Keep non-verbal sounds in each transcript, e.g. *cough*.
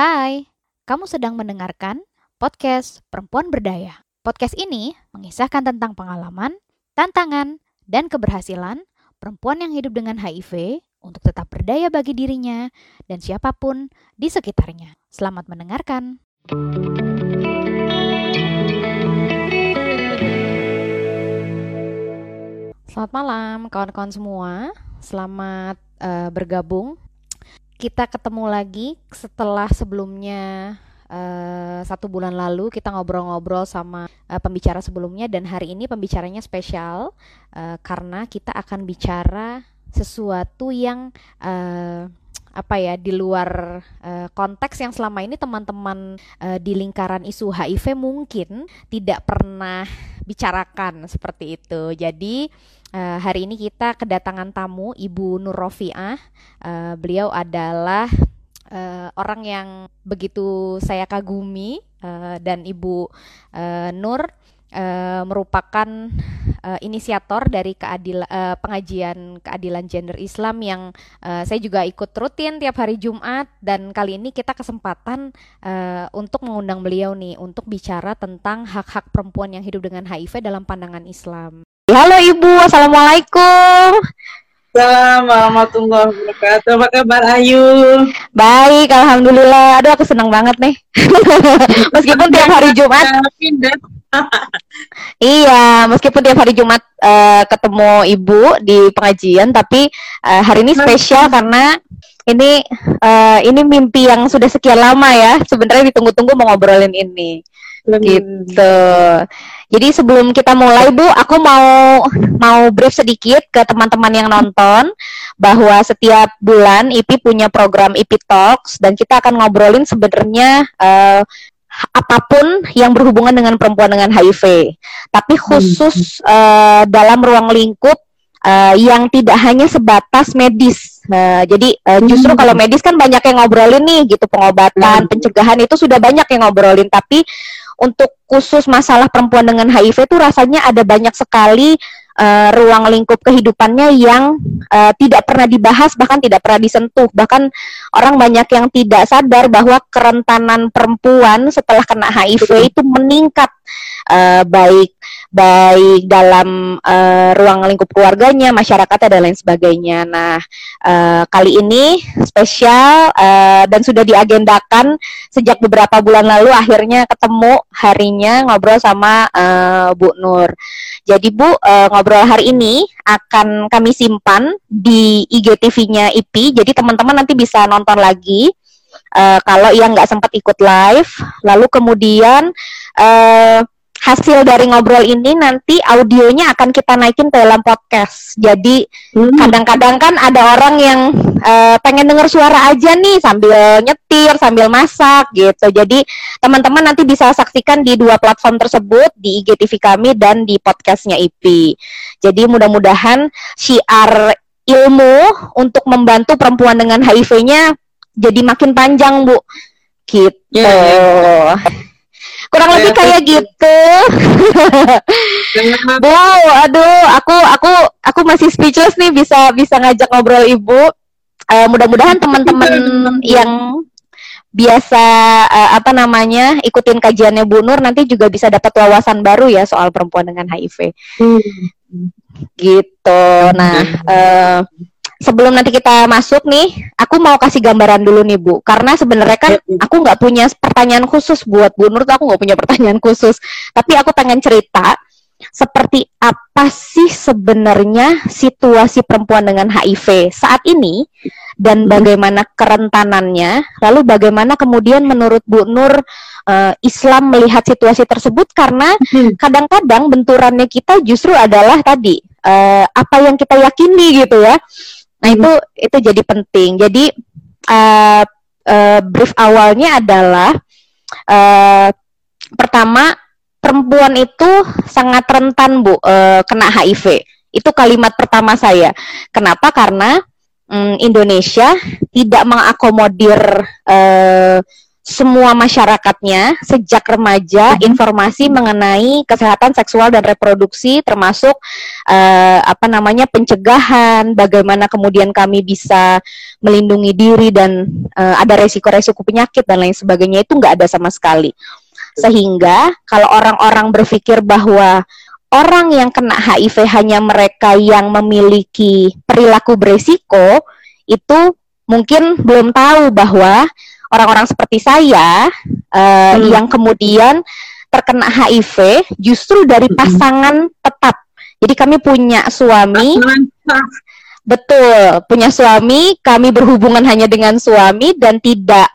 Hai, kamu sedang mendengarkan podcast Perempuan Berdaya. Podcast ini mengisahkan tentang pengalaman, tantangan, dan keberhasilan perempuan yang hidup dengan HIV untuk tetap berdaya bagi dirinya dan siapa pun di sekitarnya. Selamat mendengarkan. Selamat malam kawan-kawan semua. Selamat uh, bergabung. Kita ketemu lagi setelah sebelumnya uh, satu bulan lalu kita ngobrol-ngobrol sama uh, pembicara sebelumnya dan hari ini pembicaranya spesial uh, karena kita akan bicara sesuatu yang uh, apa ya di luar uh, konteks yang selama ini teman-teman uh, di lingkaran isu HIV mungkin tidak pernah bicarakan seperti itu. Jadi uh, hari ini kita kedatangan tamu Ibu Nur Rofiah. Uh, beliau adalah uh, orang yang begitu saya kagumi uh, dan Ibu uh, Nur uh, merupakan uh, inisiator dari keadil uh, pengajian keadilan gender Islam yang uh, saya juga ikut rutin tiap hari Jumat dan kali ini kita kesempatan uh, untuk mengundang beliau nih untuk bicara tentang hak-hak perempuan yang hidup dengan HIV dalam pandangan Islam. Halo Ibu, Assalamualaikum. Assalamualaikum warahmatullahi wabarakatuh. Apa kabar Ayu? Baik, alhamdulillah. Aduh, aku senang banget nih. *laughs* Meskipun tiap hari Jumat. *laughs* iya, meskipun tiap hari Jumat uh, ketemu Ibu di pengajian, tapi uh, hari ini spesial karena ini uh, ini mimpi yang sudah sekian lama ya. Sebenarnya ditunggu-tunggu mau ngobrolin ini. Gitu. Jadi sebelum kita mulai Bu, aku mau mau brief sedikit ke teman-teman yang nonton bahwa setiap bulan IP punya program IP Talks dan kita akan ngobrolin sebenarnya uh, apa pun yang berhubungan dengan perempuan dengan HIV. Tapi khusus uh, dalam ruang lingkup uh, yang tidak hanya sebatas medis. Nah, jadi uh, justru kalau medis kan banyak yang ngobrolin nih gitu pengobatan, pencegahan itu sudah banyak yang ngobrolin tapi untuk khusus masalah perempuan dengan HIV itu rasanya ada banyak sekali uh, ruang lingkup kehidupannya yang uh, tidak pernah dibahas bahkan tidak pernah disentuh. Bahkan orang banyak yang tidak sadar bahwa kerentanan perempuan setelah kena HIV itu meningkat uh, baik baik dalam uh, ruang lingkup keluarganya, masyarakatnya dan lain sebagainya. Nah, uh, kali ini spesial uh, dan sudah diagendakan sejak beberapa bulan lalu akhirnya ketemu harinya ngobrol sama uh, Bu Nur. Jadi Bu, uh, ngobrol hari ini akan kami simpan di IGTV-nya IP. Jadi teman-teman nanti bisa nonton lagi. Uh, kalau yang nggak sempat ikut live, lalu kemudian uh, hasil dari ngobrol ini nanti audionya akan kita naikin ke dalam podcast. Jadi hmm. kadang-kadang hmm. kan ada orang yang uh, pengen dengar suara aja nih sambil nyetir, sambil masak gitu. Jadi teman-teman nanti bisa saksikan di dua platform tersebut di IGTV kami dan di podcastnya IP. Jadi mudah-mudahan syiar ilmu untuk membantu perempuan dengan HIV-nya jadi makin panjang, Bu. Gitu. Yeah, yeah kurang lebih kayak gitu. Bu *laughs* aduh aku aku aku masih speechless nih bisa bisa ngajak ngobrol ibu. Uh, mudah-mudahan teman-teman yang biasa uh, apa namanya ikutin kajiannya Bu Nur nanti juga bisa dapat wawasan baru ya soal perempuan dengan HIV. Hmm. gitu. Nah uh, sebelum nanti kita masuk nih, aku mau kasih gambaran dulu nih Bu, karena sebenarnya kan ya, aku nggak punya pertanyaan khusus buat Bu Nur, aku nggak punya pertanyaan *laughs* khusus, tapi aku pengen cerita seperti apa sih sebenarnya situasi perempuan dengan HIV saat ini dan hmm. bagaimana kerentanannya, lalu bagaimana kemudian menurut Bu Nur uh, Islam melihat situasi tersebut? Karena hmm. kadang-kadang benturannya kita justru adalah tadi uh, apa yang kita yakini gitu ya Nah itu itu jadi penting. Jadi uh, uh, brief awalnya adalah uh, pertama perempuan itu sangat rentan bu uh, kena HIV. Itu kalimat pertama saya. Kenapa? Karena um, Indonesia tidak mengakomodir uh, semua masyarakatnya sejak remaja hmm. informasi mengenai kesehatan seksual dan reproduksi termasuk uh, apa namanya pencegahan bagaimana kemudian kami bisa melindungi diri dan uh, ada resiko-resiko penyakit dan lain sebagainya itu nggak ada sama sekali sehingga kalau orang-orang berpikir bahwa orang yang kena HIV hanya mereka yang memiliki perilaku beresiko itu mungkin belum tahu bahwa orang-orang seperti saya uh, hmm. yang kemudian terkena HIV justru dari hmm. pasangan tetap. Jadi kami punya suami. Betul, punya suami, kami berhubungan hanya dengan suami dan tidak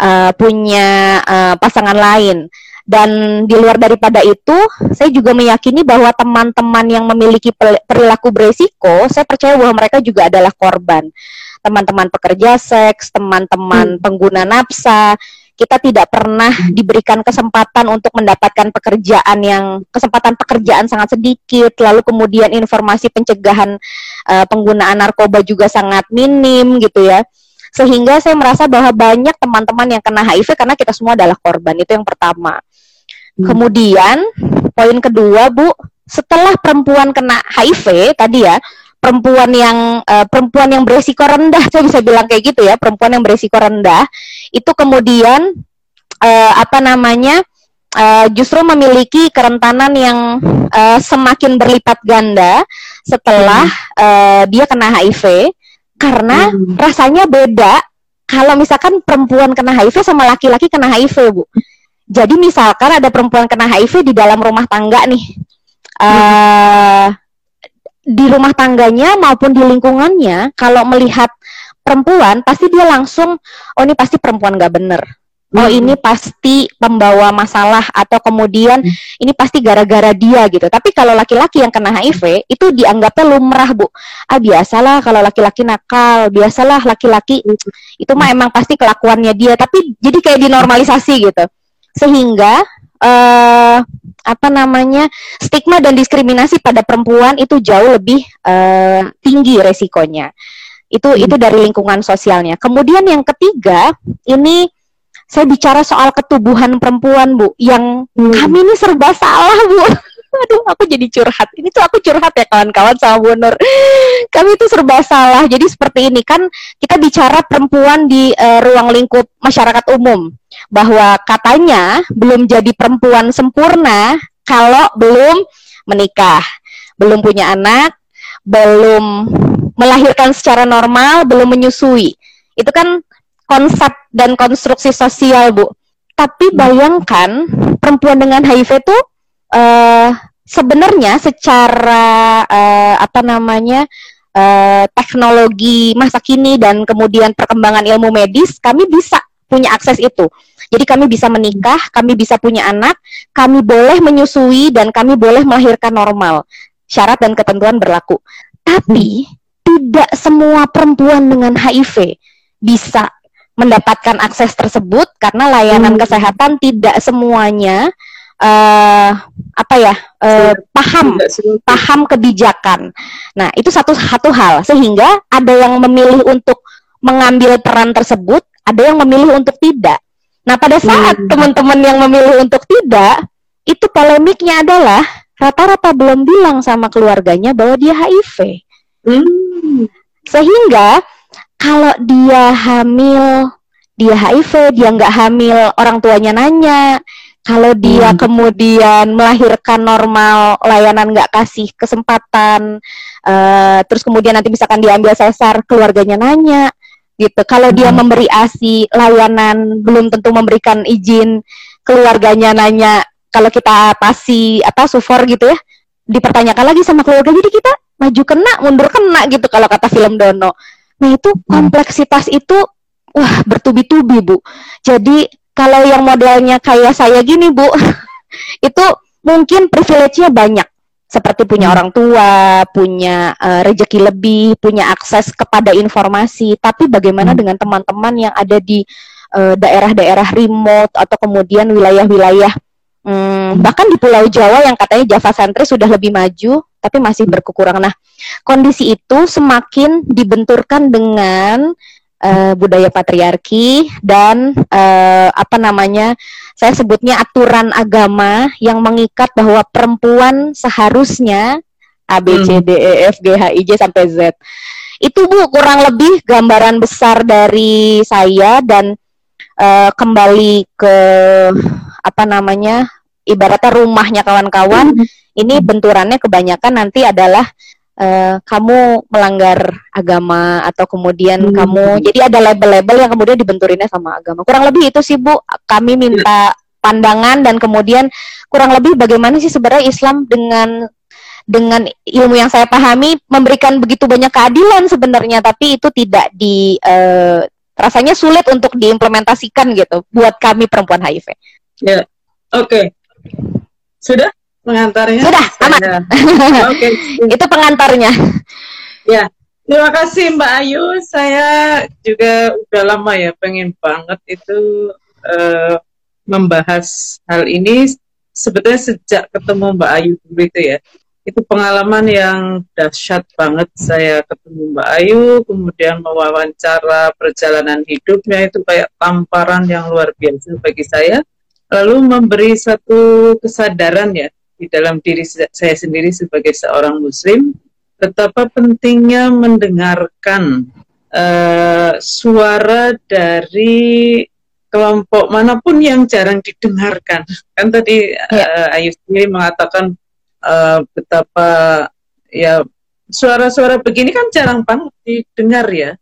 uh, punya uh, pasangan lain. Dan di luar daripada itu, saya juga meyakini bahwa teman-teman yang memiliki perilaku beresiko, saya percaya bahwa mereka juga adalah korban teman-teman pekerja seks, teman-teman hmm. pengguna nafsa, kita tidak pernah hmm. diberikan kesempatan untuk mendapatkan pekerjaan yang kesempatan pekerjaan sangat sedikit, lalu kemudian informasi pencegahan uh, penggunaan narkoba juga sangat minim gitu ya. Sehingga saya merasa bahwa banyak teman-teman yang kena HIV karena kita semua adalah korban. Itu yang pertama. Hmm. Kemudian poin kedua, Bu, setelah perempuan kena HIV tadi ya, perempuan yang uh, perempuan yang beresiko rendah saya bisa bilang kayak gitu ya perempuan yang beresiko rendah itu kemudian uh, apa namanya uh, justru memiliki kerentanan yang uh, semakin berlipat ganda setelah uh, dia kena HIV karena hmm. rasanya beda kalau misalkan perempuan kena HIV sama laki-laki kena HIV bu. Jadi misalkan ada perempuan kena HIV di dalam rumah tangga nih uh, di rumah tangganya maupun di lingkungannya kalau melihat perempuan pasti dia langsung oh ini pasti perempuan gak bener. Oh hmm. ini pasti pembawa masalah atau kemudian hmm. ini pasti gara-gara dia gitu. Tapi kalau laki-laki yang kena HIV itu dianggapnya lumrah bu. Ah biasalah kalau laki-laki nakal biasalah laki-laki itu mah emang pasti kelakuannya dia. Tapi jadi kayak dinormalisasi gitu. Sehingga uh, apa namanya stigma dan diskriminasi pada perempuan itu jauh lebih uh, tinggi resikonya. Itu hmm. itu dari lingkungan sosialnya. Kemudian yang ketiga ini saya bicara soal ketubuhan perempuan bu, yang hmm. kami ini serba salah bu. *laughs* Aduh, aku jadi curhat. Ini tuh aku curhat ya kawan-kawan sama Bu Nur. *gasps* Kami itu serba salah. Jadi seperti ini kan kita bicara perempuan di uh, ruang lingkup masyarakat umum bahwa katanya belum jadi perempuan sempurna kalau belum menikah, belum punya anak, belum melahirkan secara normal, belum menyusui. Itu kan konsep dan konstruksi sosial, Bu. Tapi bayangkan perempuan dengan HIV itu uh, sebenarnya secara uh, apa namanya uh, teknologi masa kini dan kemudian perkembangan ilmu medis kami bisa punya akses itu. Jadi kami bisa menikah, kami bisa punya anak, kami boleh menyusui dan kami boleh melahirkan normal. Syarat dan ketentuan berlaku. Tapi tidak semua perempuan dengan HIV bisa mendapatkan akses tersebut karena layanan hmm. kesehatan tidak semuanya uh, apa ya uh, paham paham kebijakan. Nah itu satu satu hal sehingga ada yang memilih untuk mengambil peran tersebut, ada yang memilih untuk tidak. Nah, pada saat hmm. teman-teman yang memilih untuk tidak, itu polemiknya adalah rata-rata belum bilang sama keluarganya bahwa dia HIV. Hmm. Sehingga kalau dia hamil, dia HIV, dia nggak hamil, orang tuanya nanya. Kalau dia hmm. kemudian melahirkan normal, layanan nggak kasih kesempatan, uh, terus kemudian nanti misalkan diambil sesar, keluarganya nanya gitu. Kalau dia hmm. memberi ASI layanan belum tentu memberikan izin keluarganya nanya kalau kita pasi apa sufor gitu ya dipertanyakan lagi sama keluarga jadi kita maju kena mundur kena gitu kalau kata film Dono. Nah itu hmm. kompleksitas itu wah bertubi-tubi bu. Jadi kalau yang modelnya kayak saya gini bu *laughs* itu mungkin privilege-nya banyak seperti punya hmm. orang tua, punya uh, rejeki lebih, punya akses kepada informasi. Tapi bagaimana hmm. dengan teman-teman yang ada di eh, daerah-daerah uh, remote atau kemudian wilayah-wilayah um, bahkan di Pulau Jawa yang katanya Java sentris sudah lebih maju, tapi masih berkekurangan. Nah, kondisi itu semakin dibenturkan dengan uh, budaya patriarki dan uh, apa namanya saya sebutnya aturan agama yang mengikat bahwa perempuan seharusnya A B C D E F G H I J sampai Z. Itu Bu kurang lebih gambaran besar dari saya dan uh, kembali ke apa namanya ibaratnya rumahnya kawan-kawan. Ini benturannya kebanyakan nanti adalah uh, kamu melanggar agama atau kemudian hmm. kamu jadi ada label-label yang kemudian dibenturinnya sama agama. Kurang lebih itu sih Bu, kami minta pandangan dan kemudian kurang lebih bagaimana sih sebenarnya Islam dengan dengan ilmu yang saya pahami memberikan begitu banyak keadilan sebenarnya tapi itu tidak di uh, rasanya sulit untuk diimplementasikan gitu buat kami perempuan HIV. Ya. Oke. Okay. Sudah? Pengantarnya. Sudah, aman. *laughs* Oke. Okay. Itu pengantarnya. Ya, terima kasih Mbak Ayu. Saya juga udah lama ya pengen banget itu uh, membahas hal ini. Sebetulnya sejak ketemu Mbak Ayu dulu itu ya. Itu pengalaman yang dahsyat banget saya ketemu Mbak Ayu, kemudian mewawancara perjalanan hidupnya itu kayak tamparan yang luar biasa bagi saya lalu memberi satu kesadaran ya di dalam diri saya sendiri sebagai seorang muslim betapa pentingnya mendengarkan uh, suara dari kelompok mana pun yang jarang didengarkan. Kan tadi uh, Ayu sendiri mengatakan uh, betapa ya suara-suara begini kan jarang banget didengar ya.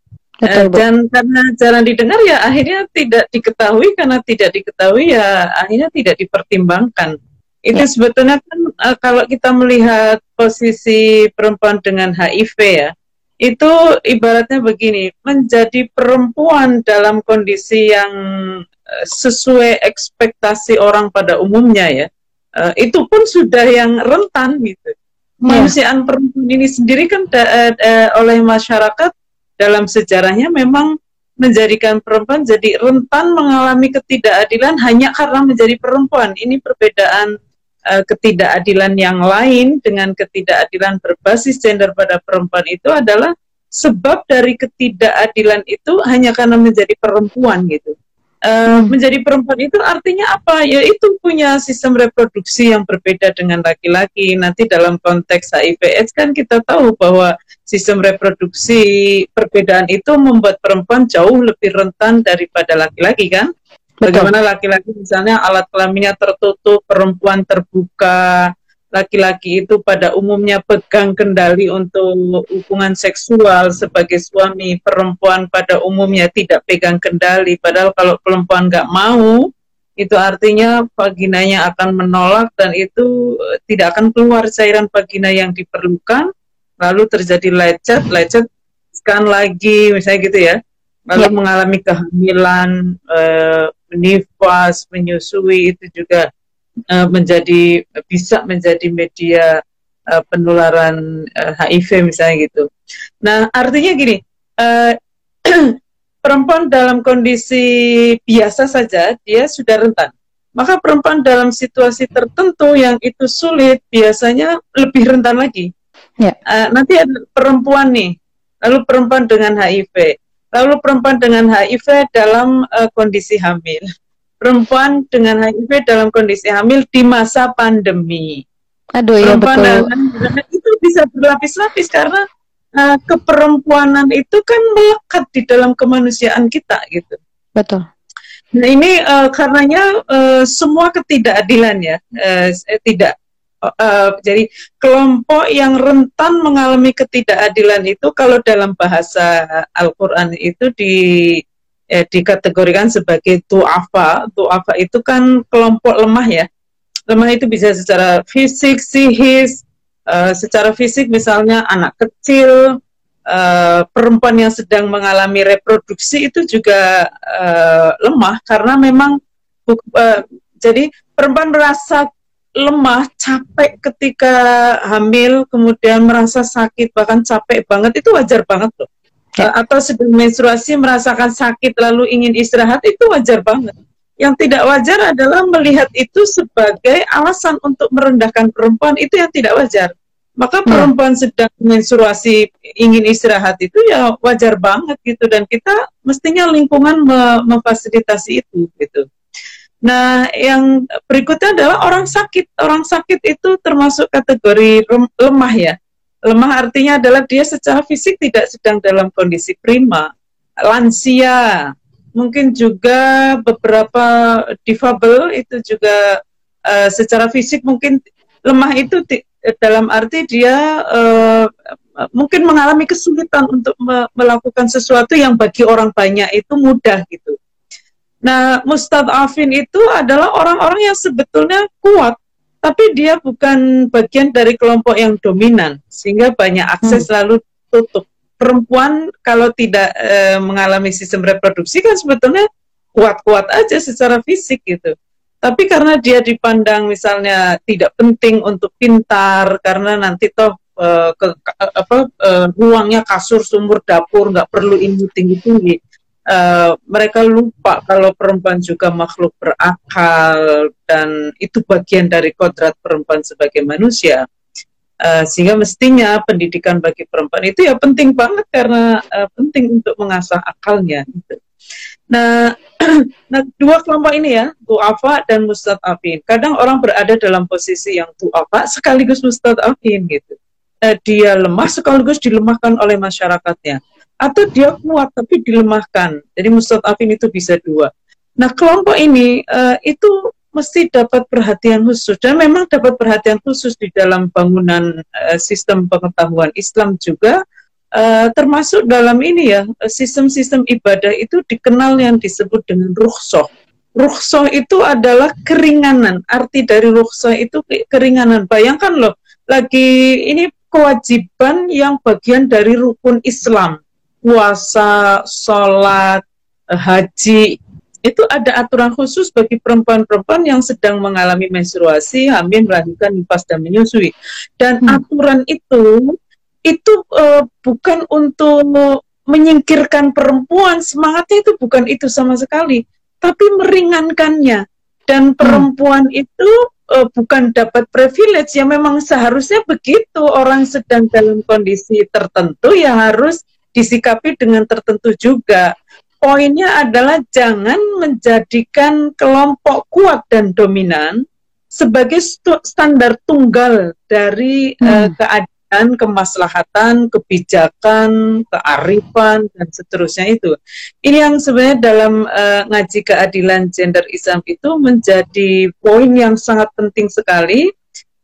Betul, dan karena jarang didengar ya akhirnya tidak diketahui. Karena tidak diketahui ya akhirnya tidak dipertimbangkan itu ya. sebetulnya kan uh, kalau kita melihat posisi perempuan dengan HIV ya, itu ibaratnya begini, menjadi perempuan dalam kondisi yang uh, sesuai ekspektasi orang pada umumnya ya, uh, itu pun sudah yang rentan gitu. Kemanusiaan ya. perempuan ini sendiri kan da, uh, oleh masyarakat dalam sejarahnya memang menjadikan perempuan jadi rentan mengalami ketidakadilan hanya karena menjadi perempuan. Ini perbedaan uh, ketidakadilan yang lain dengan ketidakadilan berbasis gender pada perempuan itu adalah sebab dari ketidakadilan itu hanya karena menjadi perempuan gitu. Uh, menjadi perempuan itu artinya apa? Ya itu punya sistem reproduksi yang berbeda dengan laki-laki. Nanti dalam konteks HIV/AIDS kan kita tahu bahwa sistem reproduksi perbedaan itu membuat perempuan jauh lebih rentan daripada laki-laki kan? Bagaimana laki-laki misalnya alat kelaminnya tertutup, perempuan terbuka, laki-laki itu pada umumnya pegang kendali untuk hubungan seksual sebagai suami, perempuan pada umumnya tidak pegang kendali. Padahal kalau perempuan nggak mau, itu artinya vaginanya akan menolak dan itu eh, tidak akan keluar cairan vagina yang diperlukan. Lalu terjadi lecet, lecet scan lagi, misalnya gitu ya. Lalu ya. mengalami kehamilan, eh, nifas, menyusui itu juga uh, menjadi bisa menjadi media uh, penularan uh, HIV misalnya gitu. Nah artinya gini, uh, *clears throat* perempuan dalam kondisi biasa saja dia sudah rentan. Maka perempuan dalam situasi tertentu yang itu sulit biasanya lebih rentan lagi. Ya. Uh, nanti ada perempuan nih, lalu perempuan dengan HIV lalu perempuan dengan HIV dalam uh, kondisi hamil, perempuan dengan HIV dalam kondisi hamil di masa pandemi. Aduh ya betul. Dengan, itu bisa berlapis-lapis karena uh, keperempuanan itu kan melekat di dalam kemanusiaan kita gitu. Betul. Nah ini uh, karenanya uh, semua ketidakadilan ya, uh, tidak uh, jadi kelompok yang rentan mengalami ketidakadilan itu kalau dalam bahasa Al-Qur'an itu di eh, dikategorikan sebagai tu'afa. Tu'afa itu kan kelompok lemah ya. Lemah itu bisa secara fisik, psikis, uh, secara fisik misalnya anak kecil, uh, perempuan yang sedang mengalami reproduksi itu juga uh, lemah karena memang uh, jadi perempuan merasa lemah, capek ketika hamil, kemudian merasa sakit, bahkan capek banget, itu wajar banget loh. Ya. Uh, atau sedang menstruasi merasakan sakit lalu ingin istirahat, itu wajar banget. Yang tidak wajar adalah melihat itu sebagai alasan untuk merendahkan perempuan, itu yang tidak wajar. maka ya. perempuan sedang menstruasi ingin istirahat itu ya wajar banget gitu dan kita mestinya lingkungan memfasilitasi itu gitu. Nah, yang berikutnya adalah orang sakit. Orang sakit itu termasuk kategori lemah ya. Lemah artinya adalah dia secara fisik tidak sedang dalam kondisi prima. Lansia, mungkin juga beberapa difabel itu juga uh, secara fisik mungkin lemah itu dalam arti dia uh, mungkin mengalami kesulitan untuk me melakukan sesuatu yang bagi orang banyak itu mudah gitu. Nah, mustadafin itu adalah orang-orang yang sebetulnya kuat, tapi dia bukan bagian dari kelompok yang dominan, sehingga banyak akses hmm. lalu tutup. Perempuan kalau tidak e, mengalami sistem reproduksi kan sebetulnya kuat-kuat aja secara fisik gitu. Tapi karena dia dipandang misalnya tidak penting untuk pintar karena nanti toh uh, ke, apa uh, ruangnya kasur sumur dapur nggak perlu ilmu tinggi tinggi uh, mereka lupa kalau perempuan juga makhluk berakal dan itu bagian dari kodrat perempuan sebagai manusia uh, sehingga mestinya pendidikan bagi perempuan itu ya penting banget karena uh, penting untuk mengasah akalnya gitu. Nah, *clears throat* nah dua kelompok ini ya, tu'afa dan mustad'afin. Kadang orang berada dalam posisi yang tu'afa sekaligus mustad'afin gitu. Eh, dia lemah sekaligus dilemahkan oleh masyarakatnya. Atau dia kuat tapi dilemahkan. Jadi mustad'afin itu bisa dua. Nah, kelompok ini eh, itu mesti dapat perhatian khusus dan memang dapat perhatian khusus di dalam bangunan eh, sistem pengetahuan Islam juga Uh, termasuk dalam ini ya sistem-sistem ibadah itu dikenal yang disebut dengan rukhsah. Rukhsah itu adalah keringanan. Arti dari rukhsah itu keringanan. Bayangkan loh, lagi ini kewajiban yang bagian dari rukun Islam. Puasa, sholat, haji, itu ada aturan khusus bagi perempuan-perempuan yang sedang mengalami menstruasi, hamil, melahirkan, nifas, dan menyusui. Dan hmm. aturan itu itu uh, bukan untuk menyingkirkan perempuan semangatnya itu bukan itu sama sekali tapi meringankannya dan hmm. perempuan hmm. itu uh, bukan dapat privilege yang memang seharusnya begitu orang sedang dalam kondisi tertentu ya harus disikapi dengan tertentu juga poinnya adalah jangan menjadikan kelompok kuat dan dominan sebagai standar tunggal dari hmm. uh, keadaan dan kemaslahatan, kebijakan, kearifan dan seterusnya itu. Ini yang sebenarnya dalam uh, ngaji keadilan gender Islam itu menjadi poin yang sangat penting sekali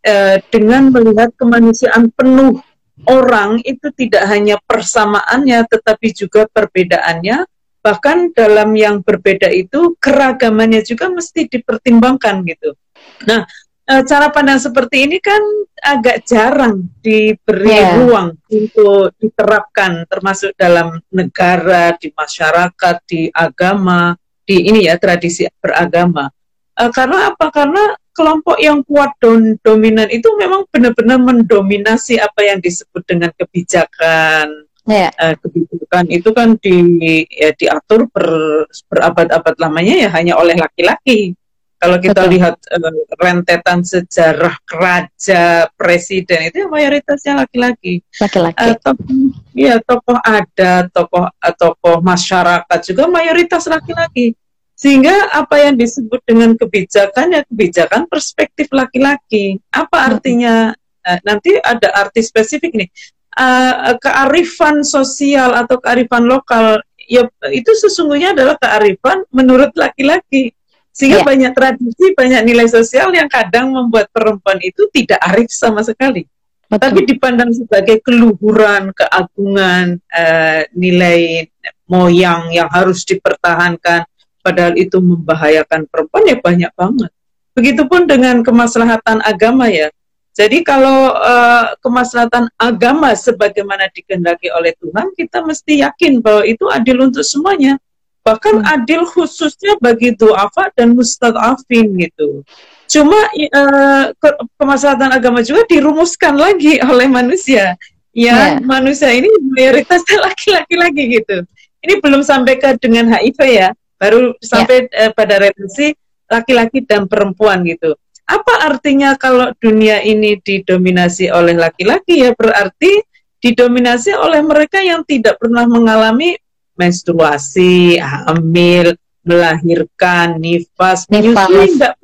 uh, dengan melihat kemanusiaan penuh orang itu tidak hanya persamaannya tetapi juga perbedaannya bahkan dalam yang berbeda itu keragamannya juga mesti dipertimbangkan gitu. Nah, uh, cara pandang seperti ini kan agak jarang diberi yeah. ruang untuk diterapkan termasuk dalam negara, di masyarakat, di agama, di ini ya tradisi beragama. Uh, karena apa? Karena kelompok yang kuat dan dominan itu memang benar-benar mendominasi apa yang disebut dengan kebijakan. Yeah. Uh, kebijakan itu kan di ya, diatur ber, berabad-abad lamanya ya hanya oleh laki-laki kalau kita Betul. lihat uh, rentetan sejarah raja presiden itu mayoritasnya laki-laki. Laki-laki. Uh, tokoh, ya tokoh ada, tokoh uh, tokoh masyarakat juga mayoritas laki-laki. Sehingga apa yang disebut dengan kebijakan ya kebijakan perspektif laki-laki. Apa artinya? Uh, nanti ada arti spesifik nih. Uh, kearifan sosial atau kearifan lokal ya itu sesungguhnya adalah kearifan menurut laki-laki sehingga yeah. banyak tradisi, banyak nilai sosial yang kadang membuat perempuan itu tidak arif sama sekali. Betul. Tapi dipandang sebagai keluhuran, keagungan, uh, nilai moyang yang harus dipertahankan, padahal itu membahayakan perempuan ya banyak banget. Begitupun dengan kemaslahatan agama ya. Jadi kalau uh, kemaslahatan agama sebagaimana dikehendaki oleh Tuhan, kita mesti yakin bahwa itu adil untuk semuanya bahkan hmm. adil khususnya bagi duafa dan mustadafin gitu. Cuma uh, ke kemaslahatan agama juga dirumuskan lagi *laughs* oleh manusia. Ya, yeah. manusia ini mayoritasnya *laughs* laki-laki lagi gitu. Ini belum sampai ke dengan HIV ya, baru sampai yeah. uh, pada relasi laki-laki dan perempuan gitu. Apa artinya kalau dunia ini didominasi oleh laki-laki ya berarti didominasi oleh mereka yang tidak pernah mengalami menstruasi, hamil, melahirkan, nifas, menyusui, enggak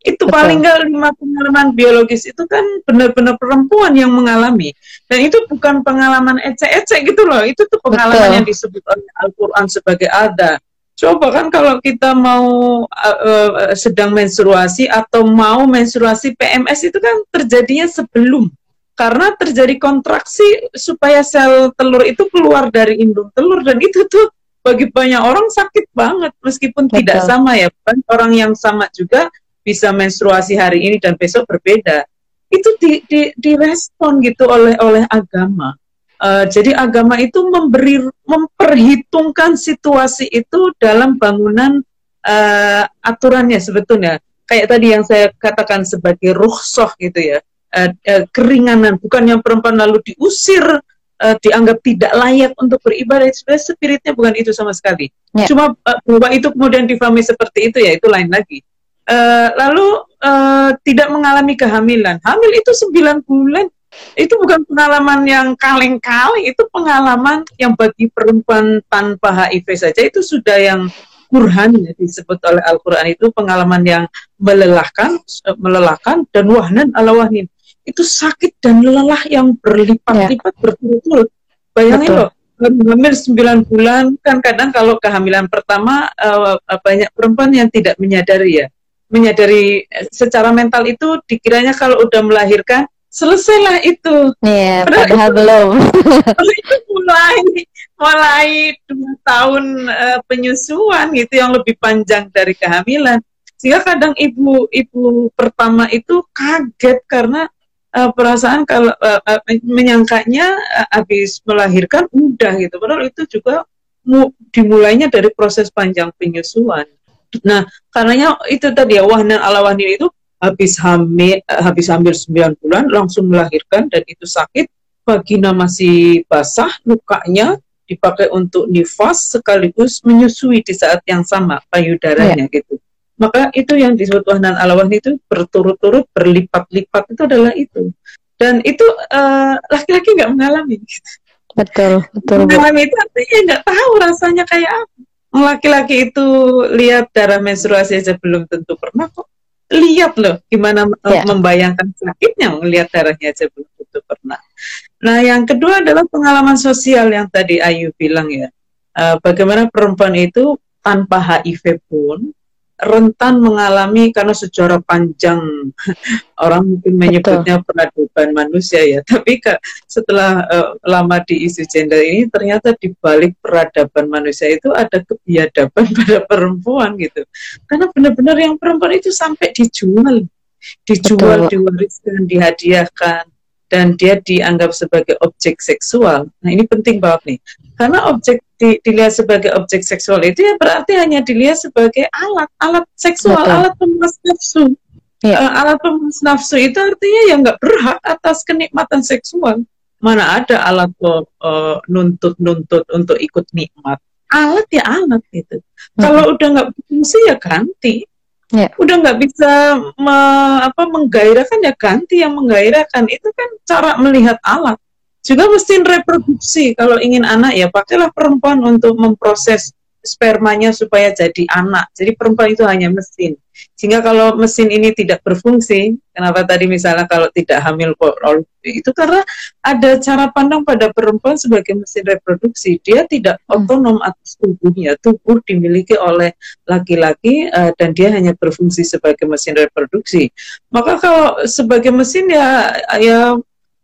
itu Betul. paling nggak lima pengalaman biologis itu kan benar-benar perempuan yang mengalami dan itu bukan pengalaman ecek-ecek gitu loh itu tuh pengalaman Betul. yang disebut oleh Al-Quran sebagai ada coba kan kalau kita mau uh, uh, sedang menstruasi atau mau menstruasi PMS itu kan terjadinya sebelum. Karena terjadi kontraksi supaya sel telur itu keluar dari indung telur dan itu tuh bagi banyak orang sakit banget. Meskipun Betul. tidak sama ya kan? Orang yang sama juga bisa menstruasi hari ini dan besok berbeda. Itu di, di, direspon gitu oleh oleh agama uh, jadi agama itu memberi memperhitungkan situasi itu dalam bangunan uh, aturannya sebetulnya kayak tadi yang saya katakan sebagai ruhsoh gitu ya uh, uh, keringanan bukan yang perempuan lalu diusir uh, dianggap tidak layak untuk beribadah sebenarnya spiritnya bukan itu sama sekali ya. cuma uh, bahwa itu kemudian difahami seperti itu ya itu lain lagi uh, lalu uh, tidak mengalami kehamilan. Hamil itu 9 bulan. Itu bukan pengalaman yang kaleng-kaleng, itu pengalaman yang bagi perempuan tanpa HIV saja itu sudah yang kurhan ya, disebut oleh Al-Quran itu pengalaman yang melelahkan, melelahkan dan wahnan ala wahnin. Itu sakit dan lelah yang berlipat-lipat ya. berturut-turut. Bayangin loh, hamil 9 bulan kan kadang kalau kehamilan pertama uh, banyak perempuan yang tidak menyadari ya menyadari eh, secara mental itu dikiranya kalau udah melahirkan selesailah itu. Iya, padahal, padahal belum. *laughs* itu mulai mulai dua tahun uh, penyusuan gitu yang lebih panjang dari kehamilan. Sehingga kadang ibu ibu pertama itu kaget karena uh, perasaan kalau uh, uh, menyangkanya uh, habis melahirkan udah gitu. Padahal itu juga mu, dimulainya dari proses panjang penyusuan. Nah, karenanya itu tadi ya wahnan ala wahnin itu habis hamil eh, habis hamil 9 bulan langsung melahirkan dan itu sakit, vagina masih basah, lukanya dipakai untuk nifas sekaligus menyusui di saat yang sama payudaranya ya. gitu. Maka itu yang disebut wahnan ala wahnin itu berturut-turut berlipat-lipat itu adalah itu. Dan itu uh, laki-laki nggak mengalami. Betul, betul. Mengalami itu artinya nggak tahu rasanya kayak apa laki-laki itu lihat darah menstruasi aja belum tentu pernah kok lihat loh gimana yeah. membayangkan sakitnya melihat darahnya aja belum tentu pernah. Nah yang kedua adalah pengalaman sosial yang tadi Ayu bilang ya, uh, bagaimana perempuan itu tanpa HIV pun rentan mengalami karena sejarah panjang *laughs* orang mungkin menyebutnya Betul. peradaban manusia ya tapi kak, setelah uh, lama di isu gender ini ternyata di balik peradaban manusia itu ada kebiadaban *laughs* pada perempuan gitu karena benar-benar yang perempuan itu sampai dijual dijual Betul. diwariskan dihadiahkan dan dia dianggap sebagai objek seksual. Nah ini penting banget nih, karena objek di, dilihat sebagai objek seksual itu ya berarti hanya dilihat sebagai alat, alat seksual, Betul. alat pemuas nafsu. Ya. Uh, alat pemuas nafsu itu artinya ya nggak berhak atas kenikmatan seksual. Mana ada alat uh, nuntut-nuntut untuk ikut nikmat. Alat ya alat gitu. Hmm. Kalau udah nggak berfungsi ya ganti yeah. udah nggak bisa me, apa menggairahkan ya ganti yang menggairahkan itu kan cara melihat alat juga mesin reproduksi kalau ingin anak ya pakailah perempuan untuk memproses spermanya supaya jadi anak. Jadi perempuan itu hanya mesin. Sehingga kalau mesin ini tidak berfungsi, kenapa tadi misalnya kalau tidak hamil itu karena ada cara pandang pada perempuan sebagai mesin reproduksi. Dia tidak hmm. otonom atas tubuhnya. Tubuh dimiliki oleh laki-laki uh, dan dia hanya berfungsi sebagai mesin reproduksi. Maka kalau sebagai mesin ya ya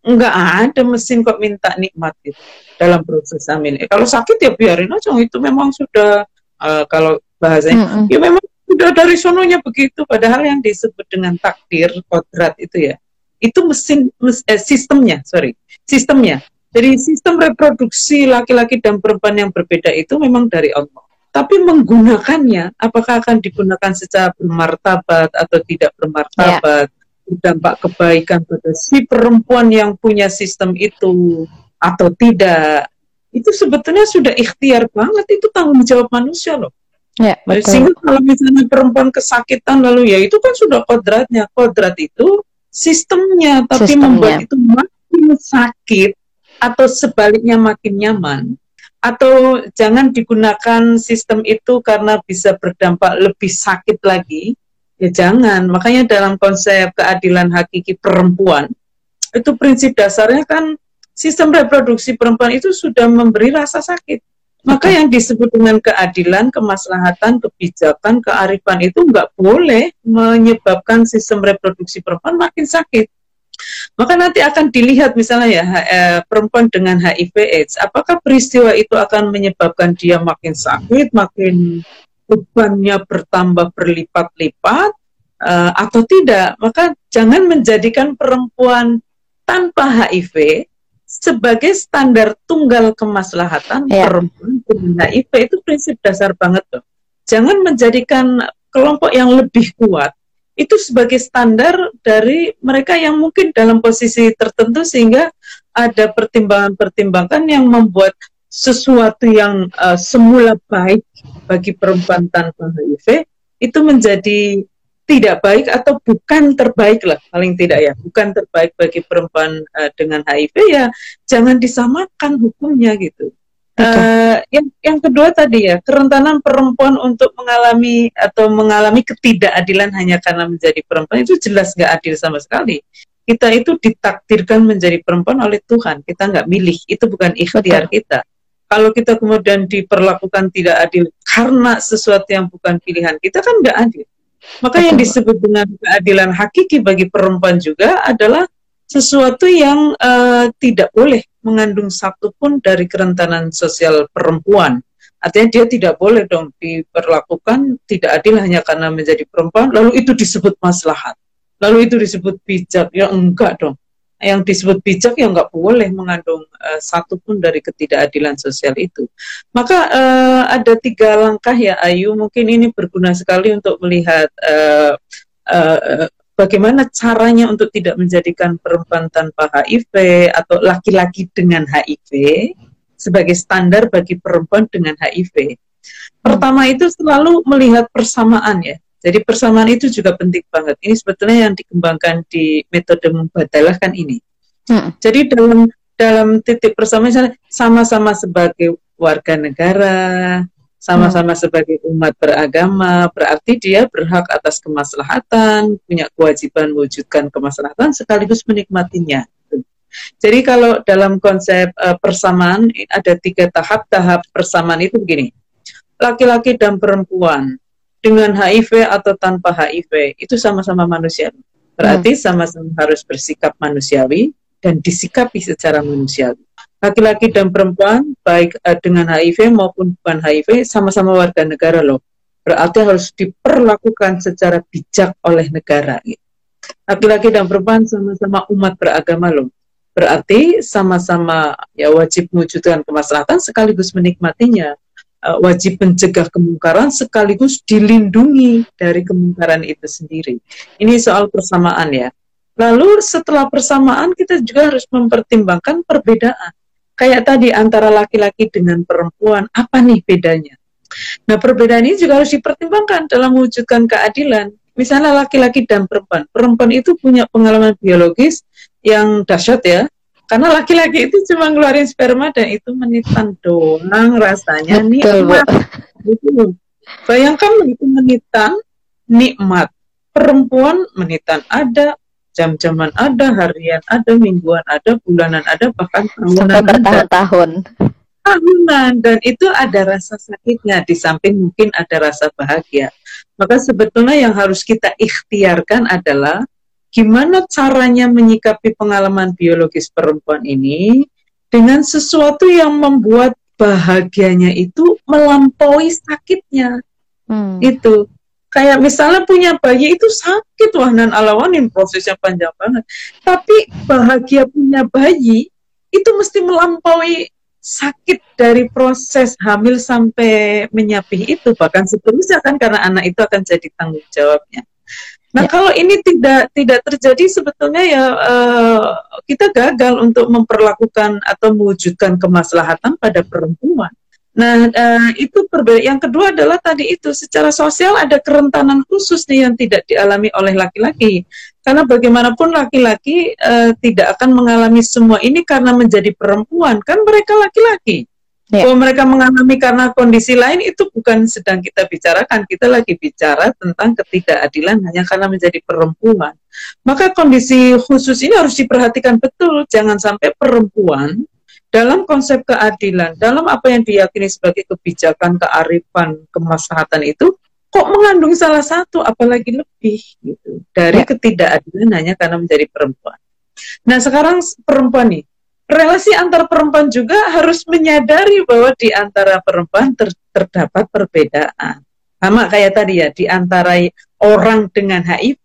nggak ada mesin kok minta nikmat gitu dalam proses hamil. Eh, kalau sakit ya biarin aja itu memang sudah uh, kalau bahasanya mm -hmm. ya memang sudah dari sononya begitu. Padahal yang disebut dengan takdir kodrat itu ya itu mesin mes, eh, sistemnya sorry sistemnya. Jadi sistem reproduksi laki-laki dan perempuan yang berbeda itu memang dari Allah. Tapi menggunakannya apakah akan digunakan secara bermartabat atau tidak bermartabat yeah dampak kebaikan pada si perempuan yang punya sistem itu atau tidak itu sebetulnya sudah ikhtiar banget itu tanggung jawab manusia loh Ya, betul. Sehingga kalau misalnya perempuan kesakitan lalu ya itu kan sudah kodratnya. Kodrat itu sistemnya, tapi sistemnya. membuat itu makin sakit atau sebaliknya makin nyaman. Atau jangan digunakan sistem itu karena bisa berdampak lebih sakit lagi. Ya jangan. Makanya dalam konsep keadilan hakiki perempuan itu prinsip dasarnya kan sistem reproduksi perempuan itu sudah memberi rasa sakit maka yang disebut dengan keadilan, kemaslahatan, kebijakan, kearifan itu nggak boleh menyebabkan sistem reproduksi perempuan makin sakit. Maka nanti akan dilihat misalnya ya eh, perempuan dengan HIV/AIDS, apakah peristiwa itu akan menyebabkan dia makin sakit, makin bebannya bertambah berlipat-lipat eh, atau tidak? Maka jangan menjadikan perempuan tanpa HIV sebagai standar tunggal kemaslahatan yeah. perempuan dengan HIV itu prinsip dasar banget tuh. Jangan menjadikan kelompok yang lebih kuat itu sebagai standar dari mereka yang mungkin dalam posisi tertentu sehingga ada pertimbangan-pertimbangan yang membuat sesuatu yang uh, semula baik bagi perempuan tanpa HIV itu menjadi tidak baik atau bukan terbaik lah paling tidak ya bukan terbaik bagi perempuan uh, dengan HIV ya jangan disamakan hukumnya gitu. Uh, yang yang kedua tadi ya kerentanan perempuan untuk mengalami atau mengalami ketidakadilan hanya karena menjadi perempuan itu jelas nggak adil sama sekali. Kita itu ditakdirkan menjadi perempuan oleh Tuhan. Kita nggak milih. Itu bukan ikhtiar Betul. kita. Kalau kita kemudian diperlakukan tidak adil karena sesuatu yang bukan pilihan kita kan nggak adil. Maka yang disebut dengan keadilan hakiki bagi perempuan juga adalah sesuatu yang uh, tidak boleh mengandung satu pun dari kerentanan sosial perempuan. Artinya dia tidak boleh dong diperlakukan tidak adil hanya karena menjadi perempuan, lalu itu disebut maslahat. Lalu itu disebut bijak, ya enggak dong yang disebut bijak yang nggak boleh mengandung uh, satu pun dari ketidakadilan sosial itu. Maka uh, ada tiga langkah ya Ayu, mungkin ini berguna sekali untuk melihat uh, uh, bagaimana caranya untuk tidak menjadikan perempuan tanpa HIV atau laki-laki dengan HIV sebagai standar bagi perempuan dengan HIV. Pertama itu selalu melihat persamaan ya. Jadi persamaan itu juga penting banget. Ini sebetulnya yang dikembangkan di metode membadalah kan ini. Hmm. Jadi dalam dalam titik persamaan sama-sama sebagai warga negara, sama-sama hmm. sebagai umat beragama, berarti dia berhak atas kemaslahatan, punya kewajiban mewujudkan kemaslahatan sekaligus menikmatinya. Jadi kalau dalam konsep uh, persamaan ada tiga tahap, tahap persamaan itu begini. Laki-laki dan perempuan dengan HIV atau tanpa HIV itu sama-sama manusia. Berarti hmm. sama-sama harus bersikap manusiawi dan disikapi secara manusiawi. Laki-laki dan perempuan baik uh, dengan HIV maupun bukan HIV sama-sama warga negara loh. Berarti harus diperlakukan secara bijak oleh negara. Laki-laki dan perempuan sama-sama umat beragama loh. Berarti sama-sama ya wajib mewujudkan kemaslahatan sekaligus menikmatinya uh, wajib mencegah kemungkaran sekaligus dilindungi dari kemungkaran itu sendiri. Ini soal persamaan ya. Lalu setelah persamaan kita juga harus mempertimbangkan perbedaan. Kayak tadi antara laki-laki dengan perempuan, apa nih bedanya? Nah perbedaan ini juga harus dipertimbangkan dalam mewujudkan keadilan. Misalnya laki-laki dan perempuan. Perempuan itu punya pengalaman biologis yang dahsyat ya, karena laki-laki itu cuma ngeluarin sperma dan itu menitan doang rasanya nikmat. Itu. Bayangkan itu menitan nikmat. Perempuan menitan ada, jam-jaman ada, harian ada, mingguan ada, bulanan ada, bahkan tahunan bertahun-tahun. Tahunan dan itu ada rasa sakitnya di samping mungkin ada rasa bahagia. Maka sebetulnya yang harus kita ikhtiarkan adalah gimana caranya menyikapi pengalaman biologis perempuan ini dengan sesuatu yang membuat bahagianya itu melampaui sakitnya. Hmm. Itu kayak misalnya punya bayi itu sakit wah nan alawanin prosesnya panjang banget. Tapi bahagia punya bayi itu mesti melampaui sakit dari proses hamil sampai menyapih itu bahkan seterusnya kan karena anak itu akan jadi tanggung jawabnya. Nah ya. kalau ini tidak tidak terjadi sebetulnya ya uh, kita gagal untuk memperlakukan atau mewujudkan kemaslahatan pada perempuan. Nah, uh, itu berbeda. Yang kedua adalah tadi itu secara sosial ada kerentanan khusus nih yang tidak dialami oleh laki-laki. Karena bagaimanapun laki-laki uh, tidak akan mengalami semua ini karena menjadi perempuan, kan mereka laki-laki. Yeah. Kalau mereka mengalami karena kondisi lain itu bukan sedang kita bicarakan, kita lagi bicara tentang ketidakadilan hanya karena menjadi perempuan. Maka kondisi khusus ini harus diperhatikan betul, jangan sampai perempuan dalam konsep keadilan, dalam apa yang diyakini sebagai kebijakan, kearifan, kemaslahatan itu kok mengandung salah satu apalagi lebih gitu dari yeah. ketidakadilan hanya karena menjadi perempuan. Nah, sekarang perempuan nih relasi antar perempuan juga harus menyadari bahwa di antara perempuan ter terdapat perbedaan. Sama kayak tadi ya, di antara orang dengan HIV,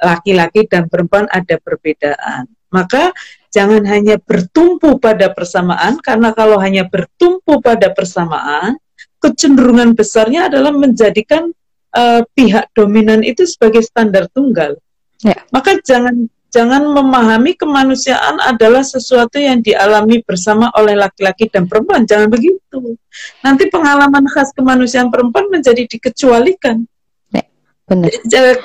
laki-laki dan perempuan ada perbedaan. Maka jangan hanya bertumpu pada persamaan, karena kalau hanya bertumpu pada persamaan, kecenderungan besarnya adalah menjadikan uh, pihak dominan itu sebagai standar tunggal. Ya. Maka jangan jangan memahami kemanusiaan adalah sesuatu yang dialami bersama oleh laki-laki dan perempuan. Jangan begitu. Nanti pengalaman khas kemanusiaan perempuan menjadi dikecualikan. Ya, benar.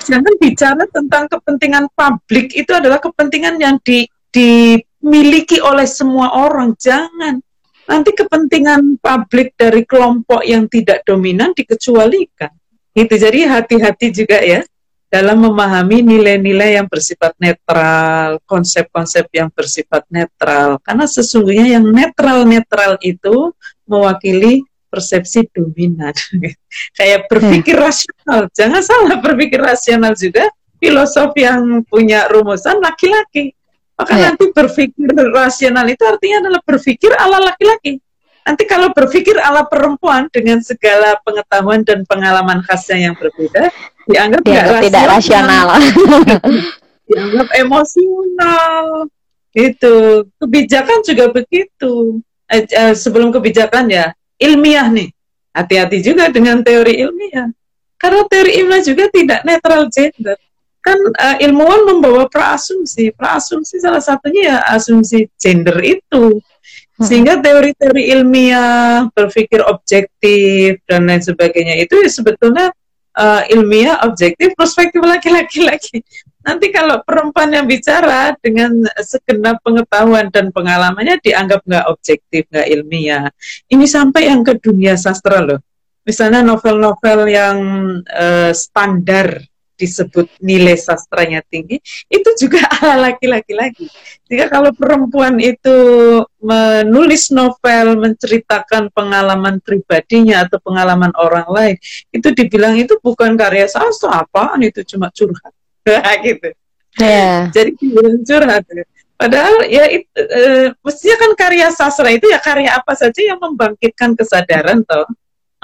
Jangan bicara tentang kepentingan publik itu adalah kepentingan yang di, dimiliki oleh semua orang. Jangan. Nanti kepentingan publik dari kelompok yang tidak dominan dikecualikan. Itu jadi hati-hati juga ya dalam memahami nilai-nilai yang bersifat netral, konsep-konsep yang bersifat netral. Karena sesungguhnya yang netral-netral itu mewakili persepsi dominan. *laughs* Kayak berpikir hmm. rasional. Jangan salah berpikir rasional juga filosof yang punya rumusan laki-laki. Maka hmm. nanti berpikir rasional itu artinya adalah berpikir ala laki-laki. Nanti kalau berpikir ala perempuan dengan segala pengetahuan dan pengalaman khasnya yang berbeda, dianggap dianggap tidak rasional. *laughs* dianggap emosional. Itu kebijakan juga begitu. Eh, eh, sebelum kebijakan ya ilmiah nih. Hati-hati juga dengan teori ilmiah. Karena teori ilmiah juga tidak netral gender. Kan uh, ilmuwan membawa praasumsi. Praasumsi salah satunya ya asumsi gender itu sehingga teori-teori ilmiah, berpikir objektif dan lain sebagainya itu ya sebetulnya uh, ilmiah, objektif, perspektif laki-laki lagi. Nanti kalau perempuan yang bicara dengan segenap pengetahuan dan pengalamannya dianggap nggak objektif, nggak ilmiah. Ini sampai yang ke dunia sastra loh. Misalnya novel-novel yang uh, standar disebut nilai sastranya tinggi, itu juga *laughs* ala laki-laki lagi. Jika kalau perempuan itu menulis novel, menceritakan pengalaman pribadinya atau pengalaman orang lain, itu dibilang itu bukan karya sastra, apaan itu cuma curhat. *laughs* gitu. Yeah. Jadi dibilang curhat. Padahal ya it, e, mestinya kan karya sastra itu ya karya apa saja yang membangkitkan kesadaran toh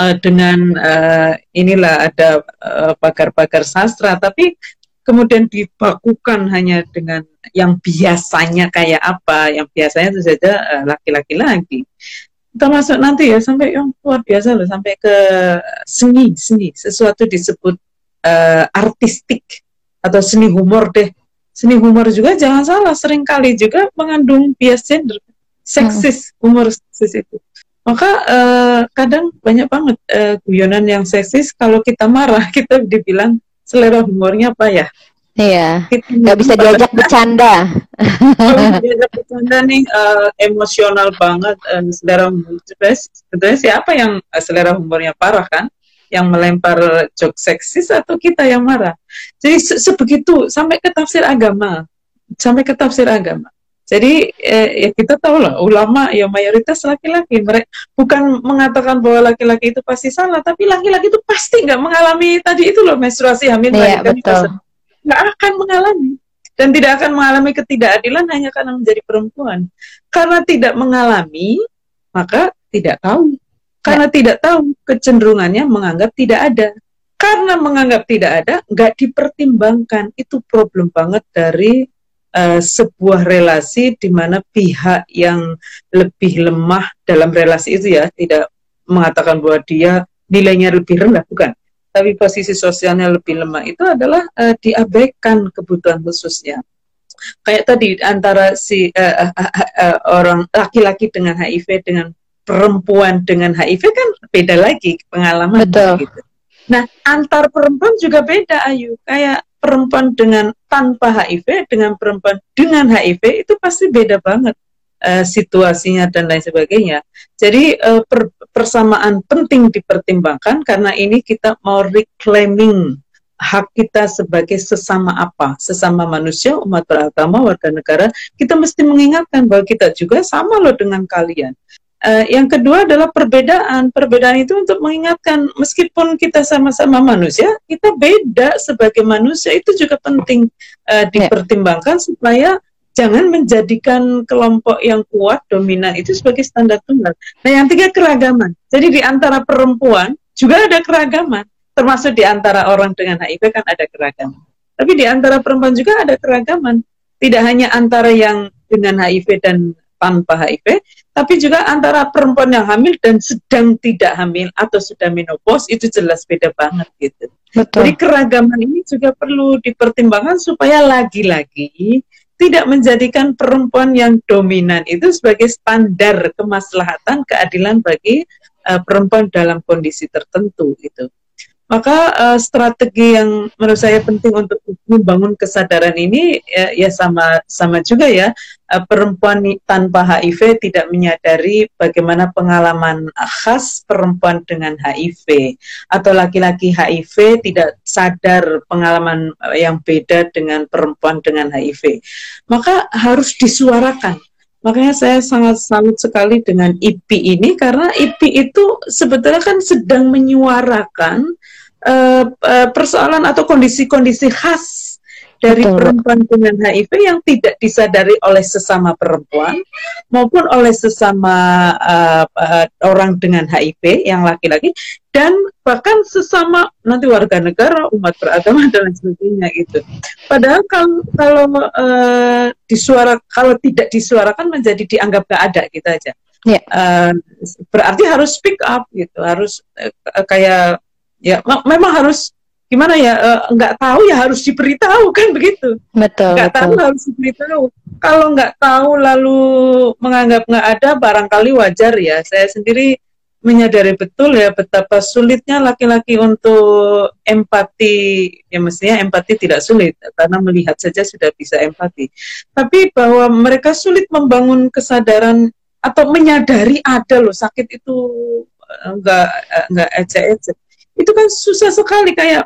uh, dengan uh, inilah ada uh, pakar-pakar sastra, tapi kemudian dibakukan hanya dengan yang biasanya kayak apa, yang biasanya itu saja laki-laki uh, lagi. Termasuk nanti ya sampai yang luar biasa loh, sampai ke seni, seni, sesuatu disebut uh, artistik atau seni humor deh. Seni humor juga jangan salah, sering kali juga mengandung bias gender, seksis, humor seksis itu maka uh, kadang banyak banget uh, guyonan yang seksis kalau kita marah *laughs* kita dibilang selera humornya apa ya Iya, nggak bisa diajak bercanda. diajak bercanda nih uh, emosional banget uh, selera humor. Sebetulnya siapa yang uh, selera humornya parah kan? Yang melempar joke seksis atau kita yang marah? Jadi se sebegitu sampai ke tafsir agama, sampai ke tafsir agama. Jadi eh, ya kita tahu lah ulama ya mayoritas laki-laki. Mereka bukan mengatakan bahwa laki-laki itu pasti salah, tapi laki-laki itu pasti nggak mengalami tadi itu loh menstruasi hamil iya, betul. nggak akan mengalami dan tidak akan mengalami ketidakadilan hanya karena menjadi perempuan. Karena tidak mengalami maka tidak tahu. Karena ya. tidak tahu kecenderungannya menganggap tidak ada. Karena menganggap tidak ada nggak dipertimbangkan itu problem banget dari uh, sebuah relasi di mana pihak yang lebih lemah dalam relasi itu ya tidak mengatakan bahwa dia nilainya lebih rendah bukan tapi posisi sosialnya lebih lemah itu adalah uh, diabaikan kebutuhan khususnya kayak tadi antara si uh, uh, uh, uh, orang laki-laki dengan HIV dengan perempuan dengan HIV kan beda lagi pengalaman Betul. gitu. Nah, antar perempuan juga beda Ayu. Kayak perempuan dengan tanpa HIV dengan perempuan dengan HIV itu pasti beda banget uh, situasinya dan lain sebagainya. Jadi uh, per persamaan penting dipertimbangkan karena ini kita mau reclaiming hak kita sebagai sesama apa, sesama manusia, umat beragama, warga negara, kita mesti mengingatkan bahwa kita juga sama loh dengan kalian. Uh, yang kedua adalah perbedaan. Perbedaan itu untuk mengingatkan meskipun kita sama-sama manusia, kita beda sebagai manusia itu juga penting uh, dipertimbangkan supaya jangan menjadikan kelompok yang kuat dominan itu sebagai standar tunggal. Nah, yang tiga keragaman. Jadi di antara perempuan juga ada keragaman termasuk di antara orang dengan HIV kan ada keragaman. Tapi di antara perempuan juga ada keragaman. Tidak hanya antara yang dengan HIV dan tanpa HIV, tapi juga antara perempuan yang hamil dan sedang tidak hamil atau sudah menopause itu jelas beda banget gitu. Betul. Jadi keragaman ini juga perlu dipertimbangkan supaya lagi-lagi tidak menjadikan perempuan yang dominan itu sebagai standar kemaslahatan keadilan bagi uh, perempuan dalam kondisi tertentu gitu. Maka uh, strategi yang menurut saya penting untuk membangun kesadaran ini ya, ya sama sama juga ya. Uh, perempuan tanpa HIV tidak menyadari bagaimana pengalaman khas perempuan dengan HIV. Atau laki-laki HIV tidak sadar pengalaman yang beda dengan perempuan dengan HIV. Maka harus disuarakan Makanya saya sangat salut sekali dengan IPI ini karena IPI itu sebetulnya kan sedang menyuarakan uh, uh, persoalan atau kondisi-kondisi khas dari Betul. perempuan dengan HIV yang tidak disadari oleh sesama perempuan maupun oleh sesama uh, uh, orang dengan HIV yang laki-laki dan bahkan sesama nanti warga negara umat beragama dan lain sebagainya itu. Padahal kalau kalau uh, disuara kalau tidak disuarakan menjadi dianggap gak ada gitu aja. Yeah. Ya. Uh, berarti harus speak up gitu, harus uh, kayak ya memang harus gimana ya uh, nggak tahu ya harus diberitahu kan begitu. Betul nggak tahu harus diberitahu. Kalau nggak tahu lalu menganggap nggak ada barangkali wajar ya. Saya sendiri menyadari betul ya betapa sulitnya laki-laki untuk empati. Ya mestinya empati tidak sulit karena melihat saja sudah bisa empati. Tapi bahwa mereka sulit membangun kesadaran atau menyadari ada loh sakit itu enggak eh, enggak eh, ecek-ecek itu kan susah sekali kayak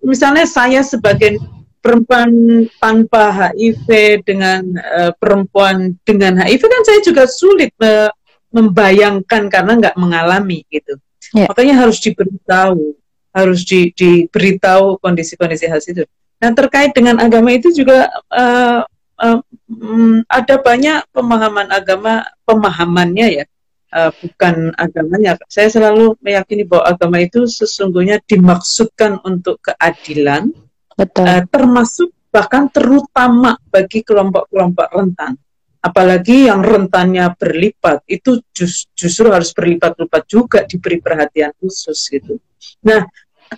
misalnya saya sebagai perempuan tanpa HIV dengan uh, perempuan dengan HIV kan saya juga sulit uh, membayangkan karena nggak mengalami gitu. Yeah. Makanya harus diberitahu, harus di, diberitahu kondisi-kondisi khas itu. Dan terkait dengan agama itu juga uh, uh, um, ada banyak pemahaman agama pemahamannya ya uh, bukan agamanya. Saya selalu meyakini bahwa agama itu sesungguhnya dimaksudkan untuk keadilan, Betul. Uh, termasuk bahkan terutama bagi kelompok-kelompok rentan. Apalagi yang rentannya berlipat, itu just, justru harus berlipat-lipat juga diberi perhatian khusus gitu. Nah,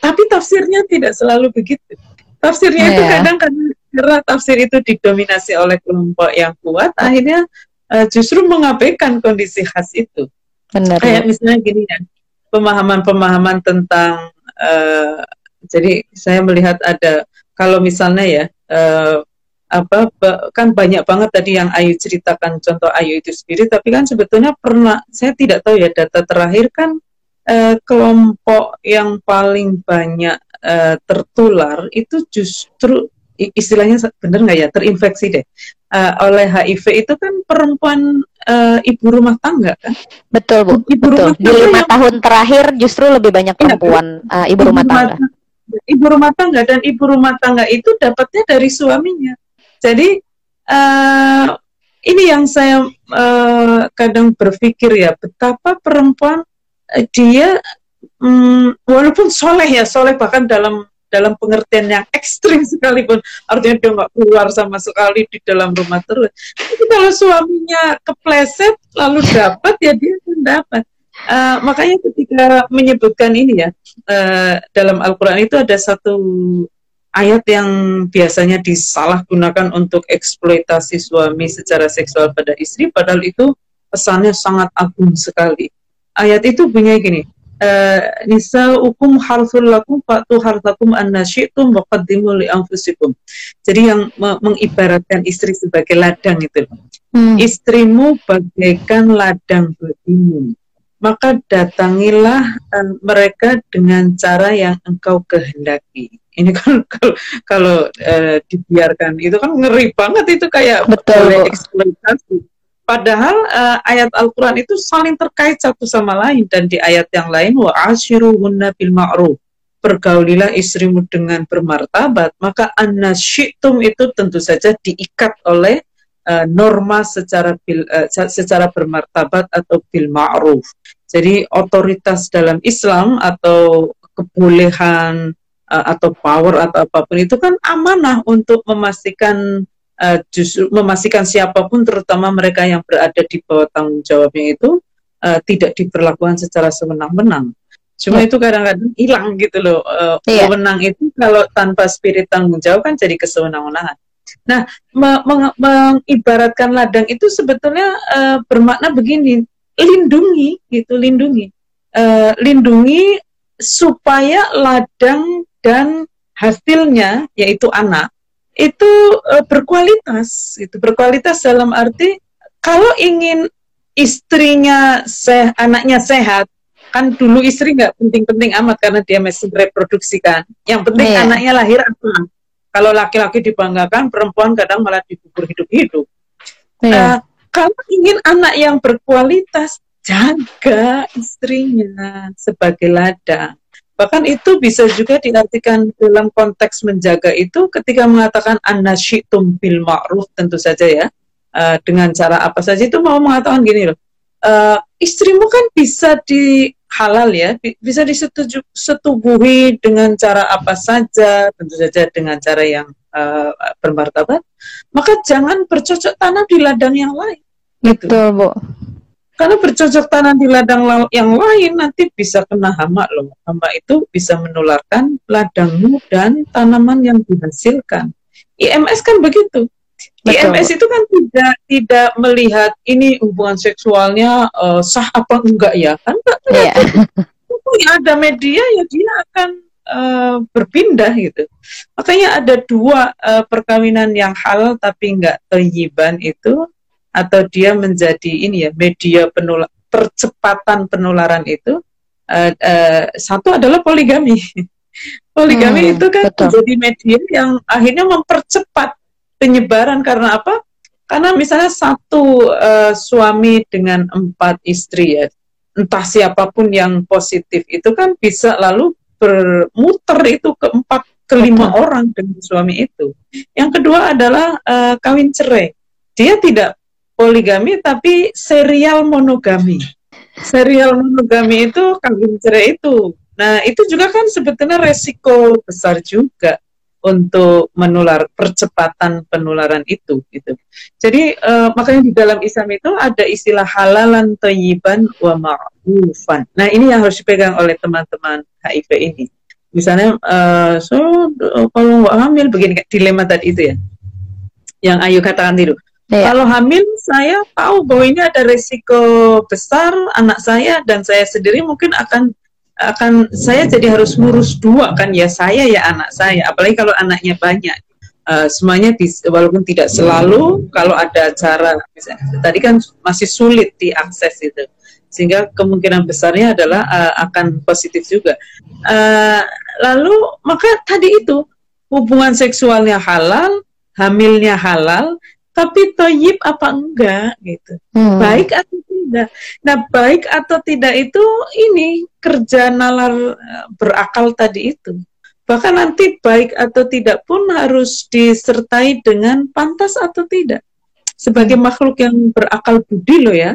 tapi tafsirnya tidak selalu begitu. Tafsirnya yeah. itu iya. kadang karena tafsir itu didominasi oleh kelompok yang kuat, akhirnya uh, justru mengabaikan kondisi khas itu. Benar. Kayak misalnya gini ya, pemahaman-pemahaman tentang uh, jadi saya melihat ada kalau misalnya ya uh, apa kan banyak banget tadi yang Ayu ceritakan contoh Ayu itu sendiri tapi kan sebetulnya pernah saya tidak tahu ya data terakhir kan uh, kelompok yang paling banyak uh, tertular itu justru istilahnya benar nggak ya? Terinfeksi deh. Uh, oleh HIV itu kan perempuan uh, ibu rumah tangga kan? Betul bu. Ibu betul. rumah tangga di lima yang... tahun terakhir justru lebih banyak iya, perempuan ya, uh, ibu, ibu rumah tangga. Ibu rumah tangga dan ibu rumah tangga itu dapatnya dari suaminya. Jadi uh, ini yang saya uh, kadang berpikir ya betapa perempuan uh, dia um, walaupun soleh ya soleh bahkan dalam dalam pengertian yang ekstrim *laughs* sekalipun. Artinya dia nggak keluar sama sekali di dalam rumah terus. Tapi kalau suaminya kepleset lalu dapat ya dia pun dapat. Uh, makanya ketika menyebutkan ini ya uh, dalam Al-Quran itu ada satu ayat yang biasanya disalahgunakan untuk eksploitasi suami secara seksual pada istri padahal itu pesannya sangat agung sekali. Ayat itu bunyinya gini, nisa ukum harsul lakum fatu harsakum annasyitum waqaddimu li anfusikum. Jadi yang mengibaratkan istri sebagai ladang itu. Hmm. Istrimu bagaikan ladang bagimu. Maka datangilah uh, mereka dengan cara yang engkau kehendaki. Ini kan *laughs* kalau, kalau uh, dibiarkan itu kan ngeri banget itu kayak betul eksploitasi Padahal uh, ayat Al-Quran itu saling terkait satu sama lain dan di ayat yang lain wa ashiruhunna bil ma'ruf pergaulilah istrimu dengan bermartabat maka anasyitum itu tentu saja diikat oleh uh, norma secara bil, uh, secara bermartabat atau bil ma'ruf. Jadi otoritas dalam Islam atau kebolehan uh, atau power atau apa pun itu kan amanah untuk memastikan uh, justru memastikan siapa pun terutama mereka yang berada di bawah tanggung jawabnya itu uh, tidak diperlakukan secara sewenang-wenang. Cuma yeah. itu kadang-kadang hilang gitu loh. Uh, yeah. Wewenang itu kalau tanpa spirit tanggung jawab kan jadi kesewenang-wenangan. Nah, mengibaratkan ladang itu sebetulnya uh, bermakna begini, lindungi gitu, lindungi. Uh, lindungi supaya ladang dan hasilnya yaitu anak itu uh, berkualitas itu berkualitas dalam arti kalau ingin istrinya seh anaknya sehat kan dulu istri nggak penting-penting amat karena dia masih reproduksi kan yang penting yeah. anaknya lahir apa kalau laki-laki dibanggakan perempuan kadang malah dikubur hidup-hidup yeah. Iya. uh, kalau ingin anak yang berkualitas jaga istrinya sebagai ladang Bahkan itu bisa juga diartikan dalam konteks menjaga itu ketika mengatakan anasyitum bil ma'ruf tentu saja ya. Uh, dengan cara apa saja itu mau mengatakan gini loh. Uh, istrimu kan bisa di halal ya, bisa disetubuhi dengan cara apa saja, tentu saja dengan cara yang uh, bermartabat. Maka jangan bercocok tanam di ladang yang lain. Gitu. Betul, Bu. Karena bercocok tanam di ladang yang lain nanti bisa kena hama loh. Hama itu bisa menularkan ladangmu dan tanaman yang dihasilkan. IMS kan begitu. Betul. IMS itu kan tidak tidak melihat ini hubungan seksualnya uh, sah apa enggak ya kan enggak yeah. ya ada media ya dia akan uh, berpindah gitu makanya ada dua uh, perkawinan yang halal tapi enggak teryiban itu atau dia menjadi ini ya media penular percepatan penularan itu uh, uh, satu adalah poligami. *laughs* poligami hmm, itu kan betul. menjadi media yang akhirnya mempercepat penyebaran karena apa? Karena misalnya satu uh, suami dengan empat istri ya, entah siapa pun yang positif itu kan bisa lalu bermuter itu ke empat kelima orang dengan suami itu. Yang kedua adalah uh, kawin cerai. Dia tidak poligami tapi serial monogami. Serial monogami itu kawin cerai itu. Nah, itu juga kan sebetulnya resiko besar juga untuk menular percepatan penularan itu gitu. Jadi uh, makanya di dalam Islam itu ada istilah halalan thayyiban wa ma'rufan. Nah, ini yang harus dipegang oleh teman-teman HIV ini. Misalnya uh, so kalau nggak hamil begini dilema tadi itu ya. Yang Ayu katakan tidur Yeah. Kalau hamil, saya tahu bahwa ini ada resiko besar anak saya dan saya sendiri mungkin akan akan saya jadi harus ngurus dua kan ya saya ya anak saya. Apalagi kalau anaknya banyak. Uh, semuanya di, walaupun tidak selalu kalau ada acara misalnya tadi kan masih sulit diakses itu sehingga kemungkinan besarnya adalah uh, akan positif juga. Uh, lalu maka tadi itu hubungan seksualnya halal, hamilnya halal, tapi toyib apa enggak gitu. Hmm. baik atau tidak. Nah baik atau tidak itu ini kerja nalar eh, berakal tadi itu. Bahkan nanti baik atau tidak pun harus disertai dengan pantas atau tidak. Sebagai hmm. makhluk yang berakal budi loh ya.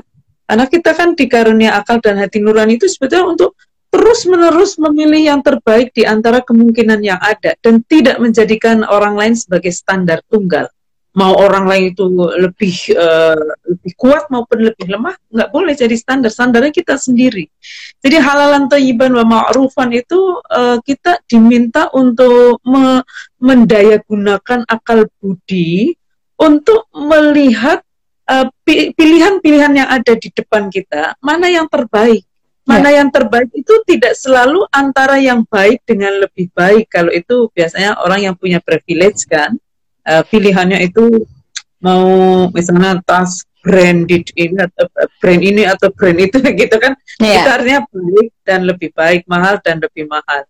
Karena kita kan dikarunia akal dan hati nurani itu sebetulnya untuk terus menerus memilih yang terbaik di antara kemungkinan yang ada dan tidak menjadikan orang lain sebagai standar tunggal mau orang lain itu lebih uh, lebih kuat maupun lebih lemah nggak boleh jadi standar. Standarnya kita sendiri. Jadi halalan thayyiban wa ma'rufan itu uh, kita diminta untuk me mendayagunakan akal budi untuk melihat eh, pilihan-pilihan yang ada di depan kita mana yang terbaik. Mana ya. yang terbaik itu tidak selalu antara yang baik dengan lebih baik. Kalau itu biasanya orang yang punya privilege kan uh, pilihannya itu mau misalnya tas branded ini atau brand ini atau brand itu *laughs* gitu kan yeah. itu artinya baik dan lebih baik mahal dan lebih mahal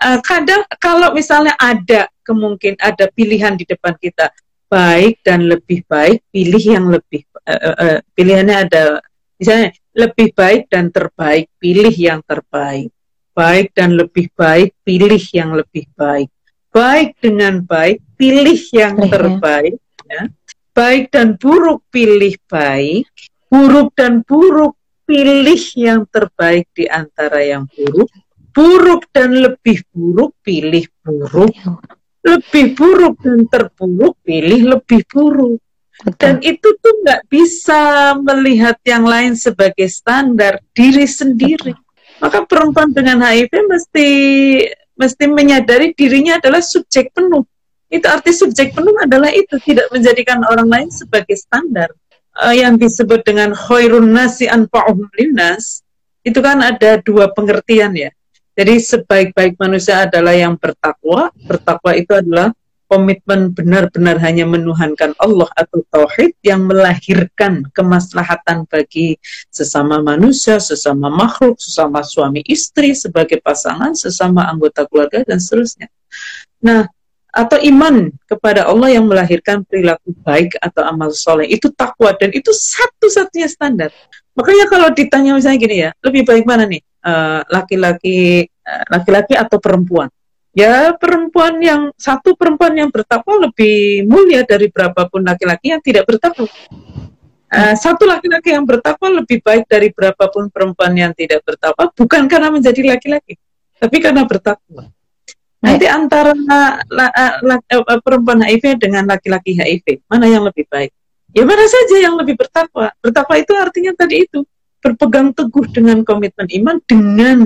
uh, kadang kalau misalnya ada kemungkin ada pilihan di depan kita baik dan lebih baik pilih yang lebih uh, uh, pilihannya ada misalnya lebih baik dan terbaik, pilih yang terbaik. Baik dan lebih baik, pilih yang lebih baik. Baik dengan baik, pilih yang terbaik. Ya. Baik dan buruk, pilih baik. Buruk dan buruk, pilih yang terbaik di antara yang buruk. Buruk dan lebih buruk, pilih buruk. Lebih buruk dan terburuk, pilih lebih buruk. Dan itu tuh nggak bisa melihat yang lain sebagai standar diri sendiri. Betul. Maka perempuan dengan HIV mesti mesti menyadari dirinya adalah subjek penuh. Itu arti subjek penuh adalah itu tidak menjadikan orang lain sebagai standar. Uh, yang disebut dengan khairun nasi anfa'uhum linnas itu kan ada dua pengertian ya. Jadi sebaik-baik manusia adalah yang bertakwa. Bertakwa itu adalah komitmen benar-benar hanya menuhankan Allah atau tauhid yang melahirkan kemaslahatan bagi sesama manusia, sesama makhluk, sesama suami istri, sebagai pasangan, sesama anggota keluarga dan seterusnya. Nah, atau iman kepada Allah yang melahirkan perilaku baik atau amal soleh itu takwa dan itu satu-satunya standar. Makanya kalau ditanya misalnya gini ya, lebih baik mana nih eh, laki-laki uh, laki-laki atau perempuan? Ya perempuan yang satu perempuan yang bertakwa lebih mulia dari berapapun laki-laki yang tidak bertakwa. Uh, satu laki-laki yang bertakwa lebih baik dari berapapun perempuan yang tidak bertakwa, bukan karena menjadi laki-laki, tapi karena bertakwa. Nanti antara la, la, la, la, perempuan HIV dengan laki-laki HIV, mana yang lebih baik? Ya mana saja yang lebih bertakwa. Bertakwa itu artinya tadi itu berpegang teguh dengan komitmen iman dengan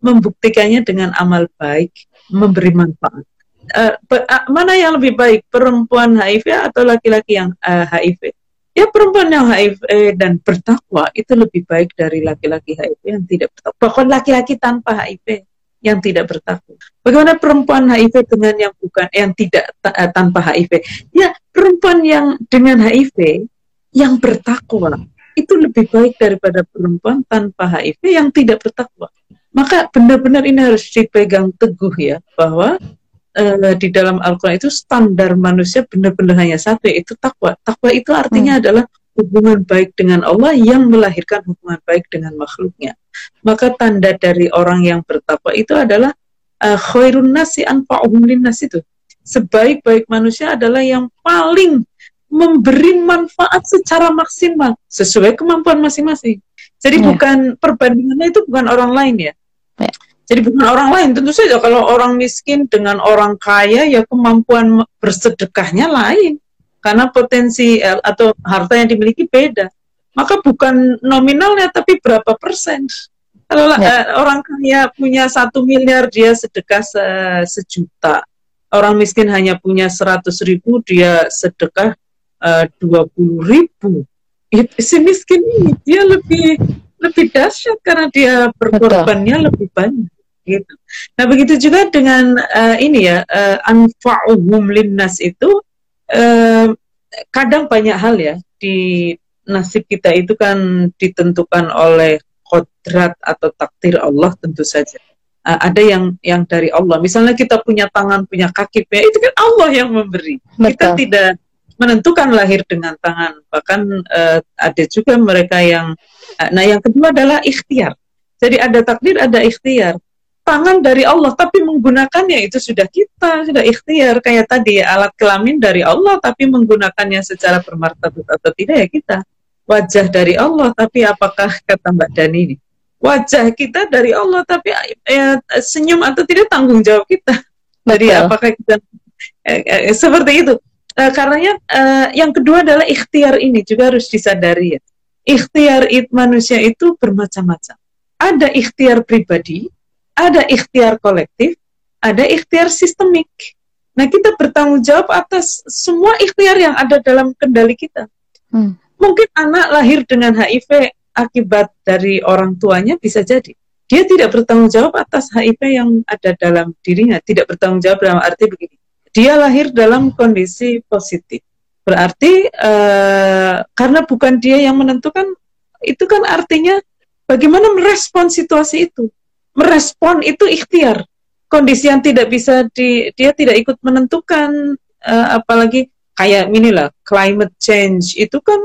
membuktikannya dengan amal baik memberi manfaat. Uh, mana yang lebih baik, perempuan HIV atau laki-laki yang uh, eh, HIV? Ya perempuan yang HIV dan bertakwa itu lebih baik dari laki-laki HIV yang tidak bertakwa. Bahkan laki-laki tanpa HIV yang tidak bertakwa. Bagaimana perempuan HIV dengan yang bukan yang tidak uh, tanpa HIV? Ya perempuan yang dengan HIV yang bertakwa itu lebih baik daripada perempuan tanpa HIV yang tidak bertakwa. Maka benar-benar ini harus dipegang teguh ya bahwa uh, di dalam Al-Quran itu standar manusia benar-benar hanya satu yaitu takwa. Takwa itu artinya hmm. adalah hubungan baik dengan Allah yang melahirkan hubungan baik dengan makhluknya. Maka tanda dari orang yang bertakwa itu adalah uh, khairun nasi anfa'uhum linnas itu. Sebaik-baik manusia adalah yang paling memberi manfaat secara maksimal sesuai kemampuan masing-masing. Jadi ya. bukan perbandingannya itu bukan orang lain ya. Ya. Jadi bukan orang lain. Tentu saja kalau orang miskin dengan orang kaya ya kemampuan bersedekahnya lain. Karena potensi eh, atau harta yang dimiliki beda. Maka bukan nominalnya tapi berapa persen. Kalau ya. uh, orang kaya punya satu miliar dia sedekah se sejuta. Orang miskin hanya punya seratus ribu dia sedekah eh, dua puluh ribu si miskin ini dia lebih lebih dahsyat karena dia berkorbannya lebih banyak gitu. Nah begitu juga dengan uh, ini ya uh, anfa'uhum linnas itu uh, kadang banyak hal ya di nasib kita itu kan ditentukan oleh kodrat atau takdir Allah tentu saja. Uh, ada yang yang dari Allah. Misalnya kita punya tangan, punya kaki, itu kan Allah yang memberi. Betul. Kita tidak menentukan lahir dengan tangan. Bahkan uh, ada juga mereka yang uh, nah yang kedua adalah ikhtiar. Jadi ada takdir, ada ikhtiar. Tangan dari Allah, tapi menggunakannya itu sudah kita, sudah ikhtiar. Kayak tadi alat kelamin dari Allah, tapi menggunakannya secara bermartabat atau tidak ya kita. Wajah dari Allah, tapi apakah kata Mbak Dani ini? Wajah kita dari Allah, tapi ya, senyum atau tidak tanggung jawab kita. Jadi apakah kita eh, eh, seperti itu? Uh, karenanya uh, yang kedua adalah ikhtiar ini juga harus disadari ya. Ikhtiar it, manusia itu bermacam-macam. Ada ikhtiar pribadi, ada ikhtiar kolektif, ada ikhtiar sistemik. Nah, kita bertanggung jawab atas semua ikhtiar yang ada dalam kendali kita. Hmm. Mungkin anak lahir dengan HIV akibat dari orang tuanya bisa jadi. Dia tidak bertanggung jawab atas HIV yang ada dalam dirinya, tidak bertanggung jawab dalam arti begini. Dia lahir dalam kondisi positif. Berarti uh, karena bukan dia yang menentukan, itu kan artinya bagaimana merespon situasi itu. Merespon itu ikhtiar. Kondisi yang tidak bisa di, dia tidak ikut menentukan, uh, apalagi kayak inilah climate change itu kan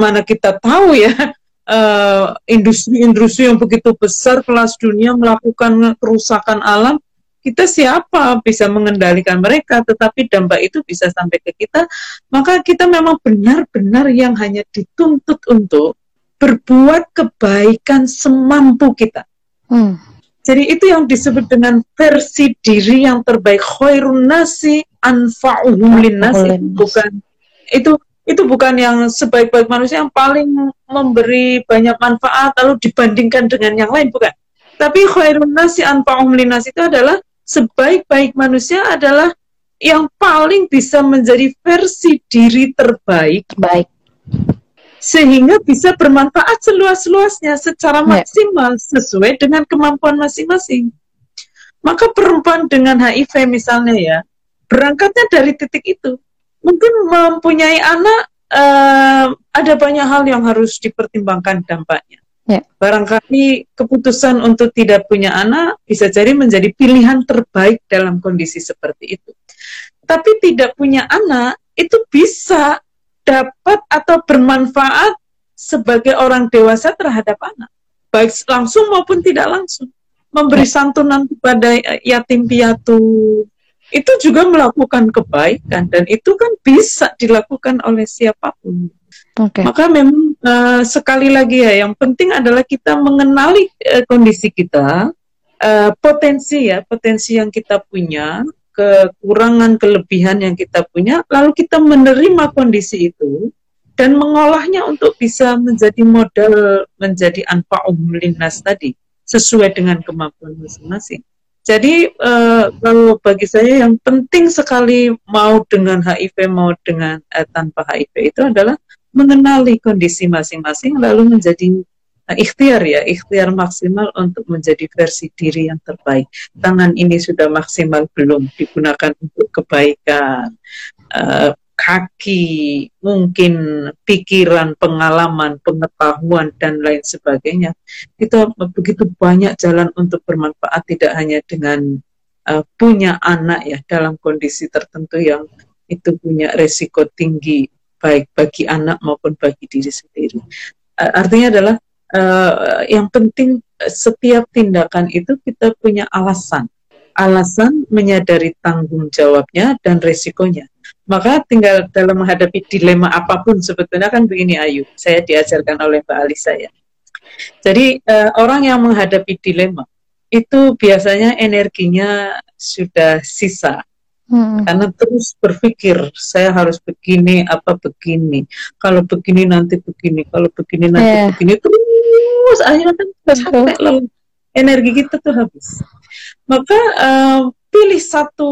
mana kita tahu ya *laughs* Eh, industri-industri uh, yang begitu besar kelas dunia melakukan kerusakan alam, kita siapa bisa mengendalikan mereka, tetapi dampak itu bisa sampai ke kita, maka kita memang benar-benar yang hanya dituntut untuk berbuat kebaikan semampu kita. Hmm. Jadi itu yang disebut dengan versi diri yang terbaik. Khairun nasi anfa'uhum linnasi. Bukan itu itu bukan yang sebaik-baik manusia yang paling memberi banyak manfaat lalu dibandingkan dengan yang lain bukan tapi khairun nasi linas itu adalah sebaik-baik manusia adalah yang paling bisa menjadi versi diri terbaik baik sehingga bisa bermanfaat seluas-luasnya secara ya. maksimal sesuai dengan kemampuan masing-masing maka perempuan dengan HIV misalnya ya berangkatnya dari titik itu mungkin mempunyai anak uh, ada banyak hal yang harus dipertimbangkan dampaknya. Yeah. Barangkali keputusan untuk tidak punya anak bisa jadi menjadi pilihan terbaik dalam kondisi seperti itu. Tapi tidak punya anak itu bisa dapat atau bermanfaat sebagai orang dewasa terhadap anak, baik langsung maupun tidak langsung. Memberi ya. santunan kepada yatim piatu, itu juga melakukan kebaikan dan itu kan bisa dilakukan oleh siapa pun. Okay. Maka memang uh, sekali lagi ya, yang penting adalah kita mengenali uh, kondisi kita, uh, potensi ya, potensi yang kita punya, kekurangan, kelebihan yang kita punya, lalu kita menerima kondisi itu dan mengolahnya untuk bisa menjadi modal menjadi anfa'um linnas tadi sesuai dengan kemampuan masing-masing. Jadi uh, kalau bagi saya yang penting sekali mau dengan HIV mau dengan uh, tanpa HIV itu adalah mengenali kondisi masing-masing lalu menjadi uh, ikhtiar ya ikhtiar maksimal untuk menjadi versi diri yang terbaik. Tangan ini sudah maksimal belum digunakan untuk kebaikan. Uh, kaki, mungkin pikiran, pengalaman, pengetahuan dan lain sebagainya. Kita begitu banyak jalan untuk bermanfaat tidak hanya dengan uh, punya anak ya dalam kondisi tertentu yang itu punya resiko tinggi baik bagi anak maupun bagi diri sendiri. Uh, artinya adalah uh, yang penting setiap tindakan itu kita punya alasan. Alasan menyadari tanggung jawabnya dan resikonya maka tinggal dalam menghadapi dilema apa pun sebetulnya kan begini Ayu, saya diajarkan oleh Mbak Alisa ya. Jadi uh, orang yang menghadapi dilema itu biasanya energinya sudah sisa. Hmm. Karena terus berpikir saya harus begini apa begini, kalau begini nanti begini, kalau begini nanti yeah. begini terus akhirnya kan capek loh energi kita tuh habis. Maka uh, pilih satu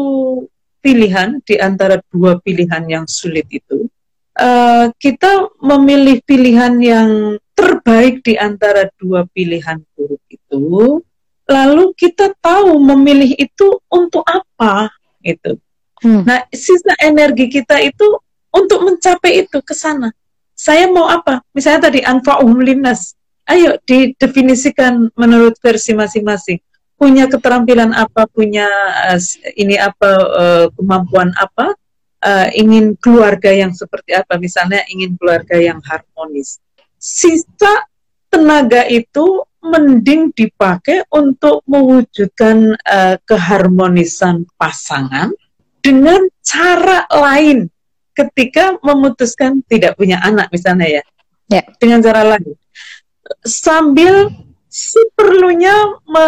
pilihan di antara dua pilihan yang sulit itu, uh, kita memilih pilihan yang terbaik di antara dua pilihan buruk itu, lalu kita tahu memilih itu untuk apa itu. Hmm. Nah, sisa energi kita itu untuk mencapai itu ke sana. Saya mau apa? Misalnya tadi anfa'um linnas. Ayo didefinisikan menurut versi masing-masing punya keterampilan apa, punya uh, ini apa uh, kemampuan apa, uh, ingin keluarga yang seperti apa, misalnya ingin keluarga yang harmonis. Sisa tenaga itu mending dipakai untuk mewujudkan uh, keharmonisan pasangan dengan cara lain ketika memutuskan tidak punya anak misalnya ya, ya. dengan cara lain sambil seperlunya me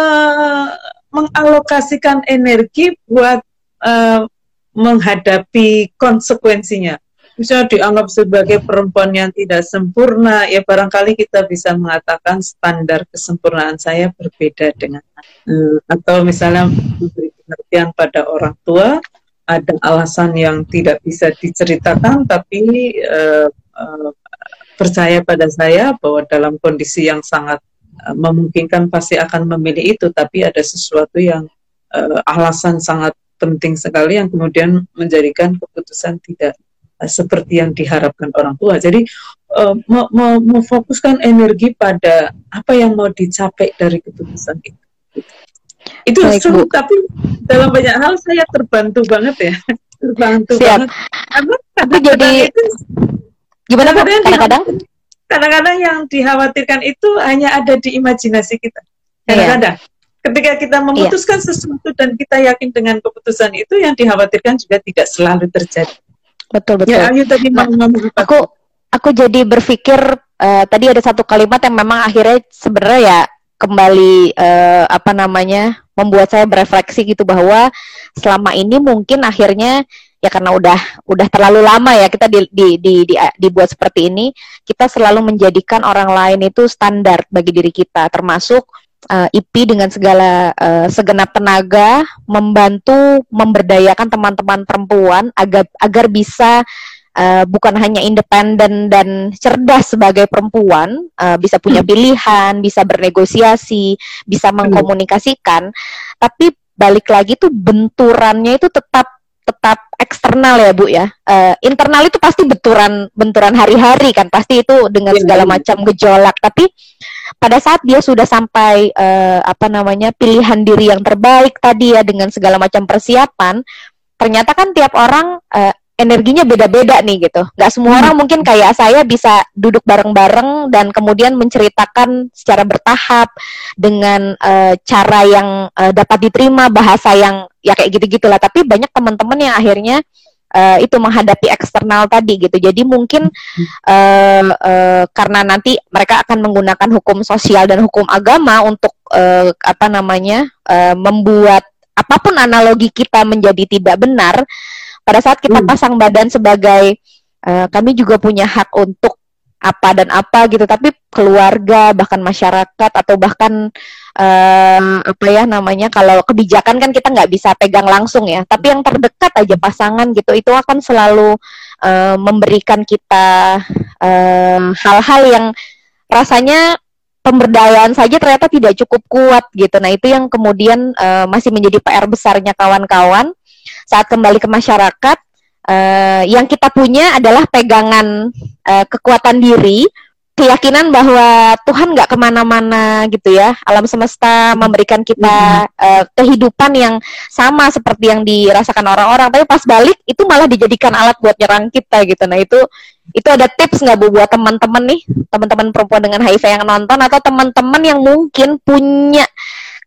mengalokasikan energi buat uh, menghadapi konsekuensinya. Misalnya dianggap sebagai perempuan yang tidak sempurna, ya barangkali kita bisa mengatakan standar kesempurnaan saya berbeda dengan uh, atau misalnya memberi pengertian pada orang tua ada alasan yang tidak bisa diceritakan tapi uh, uh, percaya pada saya bahwa dalam kondisi yang sangat memungkinkan pasti akan memilih itu, tapi ada sesuatu yang uh, alasan sangat penting sekali yang kemudian menjadikan keputusan tidak seperti yang diharapkan orang tua. Jadi uh, memfokuskan energi pada apa yang mau dicapai dari keputusan itu. Itu Baik, sulit, tapi dalam banyak hal saya terbantu banget ya, *laughs* terbantu Siap. banget. Karena tapi jadi itu, gimana kadang-kadang kadang-kadang yang dikhawatirkan itu hanya ada di imajinasi kita. Iya. Kadang-kadang iya. ketika kita memutuskan iya. sesuatu dan kita yakin dengan keputusan itu yang dikhawatirkan juga tidak selalu terjadi. Betul betul. Ya, Ayu tadi ngomong Aku aku jadi berpikir uh, tadi ada satu kalimat yang memang akhirnya sebenarnya ya kembali uh, apa namanya membuat saya berefleksi gitu bahwa selama ini mungkin akhirnya ya karena udah udah terlalu lama ya kita di, di, di, di, dibuat seperti ini kita selalu menjadikan orang lain itu standar bagi diri kita termasuk uh, eh, IP dengan segala uh, segenap tenaga membantu memberdayakan teman-teman perempuan agar agar bisa uh, bukan hanya independen dan cerdas sebagai perempuan, uh, bisa punya hmm. pilihan, bisa bernegosiasi, bisa mengkomunikasikan, tapi balik lagi tuh benturannya itu tetap tetap eksternal ya bu ya uh, internal itu pasti benturan benturan hari-hari kan pasti itu dengan iya, segala iya. macam gejolak tapi pada saat dia sudah sampai uh, apa namanya pilihan diri yang terbaik tadi ya dengan segala macam persiapan ternyata kan tiap orang uh, energinya beda-beda nih gitu. Gak semua hmm. orang mungkin kayak saya bisa duduk bareng-bareng dan kemudian menceritakan secara bertahap dengan uh, cara yang uh, dapat diterima, bahasa yang ya kayak gitu-gitulah. Tapi banyak teman-teman yang akhirnya uh, itu menghadapi eksternal tadi gitu. Jadi mungkin uh, uh, karena nanti mereka akan menggunakan hukum sosial dan hukum agama untuk uh, apa namanya uh, membuat apa pun analogi kita menjadi tidak benar pada saat kita hmm. pasang badan sebagai uh, kami juga punya hak untuk apa dan apa gitu tapi keluarga bahkan masyarakat atau bahkan uh, apa ya namanya kalau kebijakan kan kita nggak bisa pegang langsung ya. Tapi yang terdekat aja pasangan gitu itu akan selalu uh, memberikan kita hal-hal uh, yang rasanya pemberdayaan saja ternyata tidak cukup kuat gitu. Nah itu yang kemudian uh, masih menjadi PR besarnya kawan-kawan saat kembali ke masyarakat. Uh, yang kita punya adalah pegangan uh, kekuatan diri keyakinan bahwa Tuhan nggak ke mana-mana gitu ya. Alam semesta memberikan kita uh, kehidupan yang sama seperti yang dirasakan orang-orang. Tapi pas balik itu malah dijadikan alat buat nyerang kita gitu. Nah itu itu ada tips nggak bu buat teman-teman nih? Teman-teman perempuan dengan HIV yang nonton atau teman-teman yang mungkin punya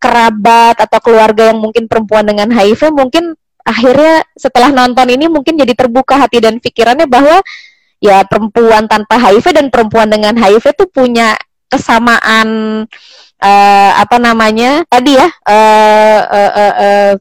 kerabat atau keluarga yang mungkin perempuan dengan HIV mungkin akhirnya setelah nonton ini mungkin jadi terbuka hati dan pikirannya bahwa ya perempuan tanpa HIV dan perempuan dengan HIV itu punya kesamaan uh, apa namanya tadi ya uh, uh, uh, uh,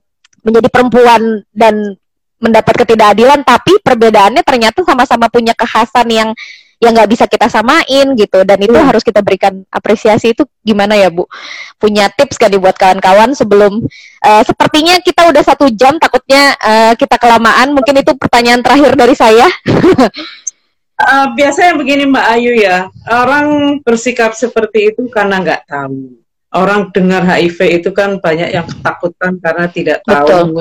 menjadi perempuan dan mendapat ketidakadilan tapi perbedaannya ternyata sama-sama punya kekhasan yang yang nggak bisa kita samain gitu. Dan itu hmm. harus kita berikan apresiasi. Itu gimana ya bu? Punya tips kan buat kawan-kawan sebelum uh, sepertinya kita udah satu jam takutnya uh, kita kelamaan. Mungkin itu pertanyaan terakhir dari saya *laughs* uh, biasanya begini Mbak Ayu ya orang bersikap seperti itu karena nggak tahu orang dengar HIV itu kan banyak yang ketakutan karena tidak tahu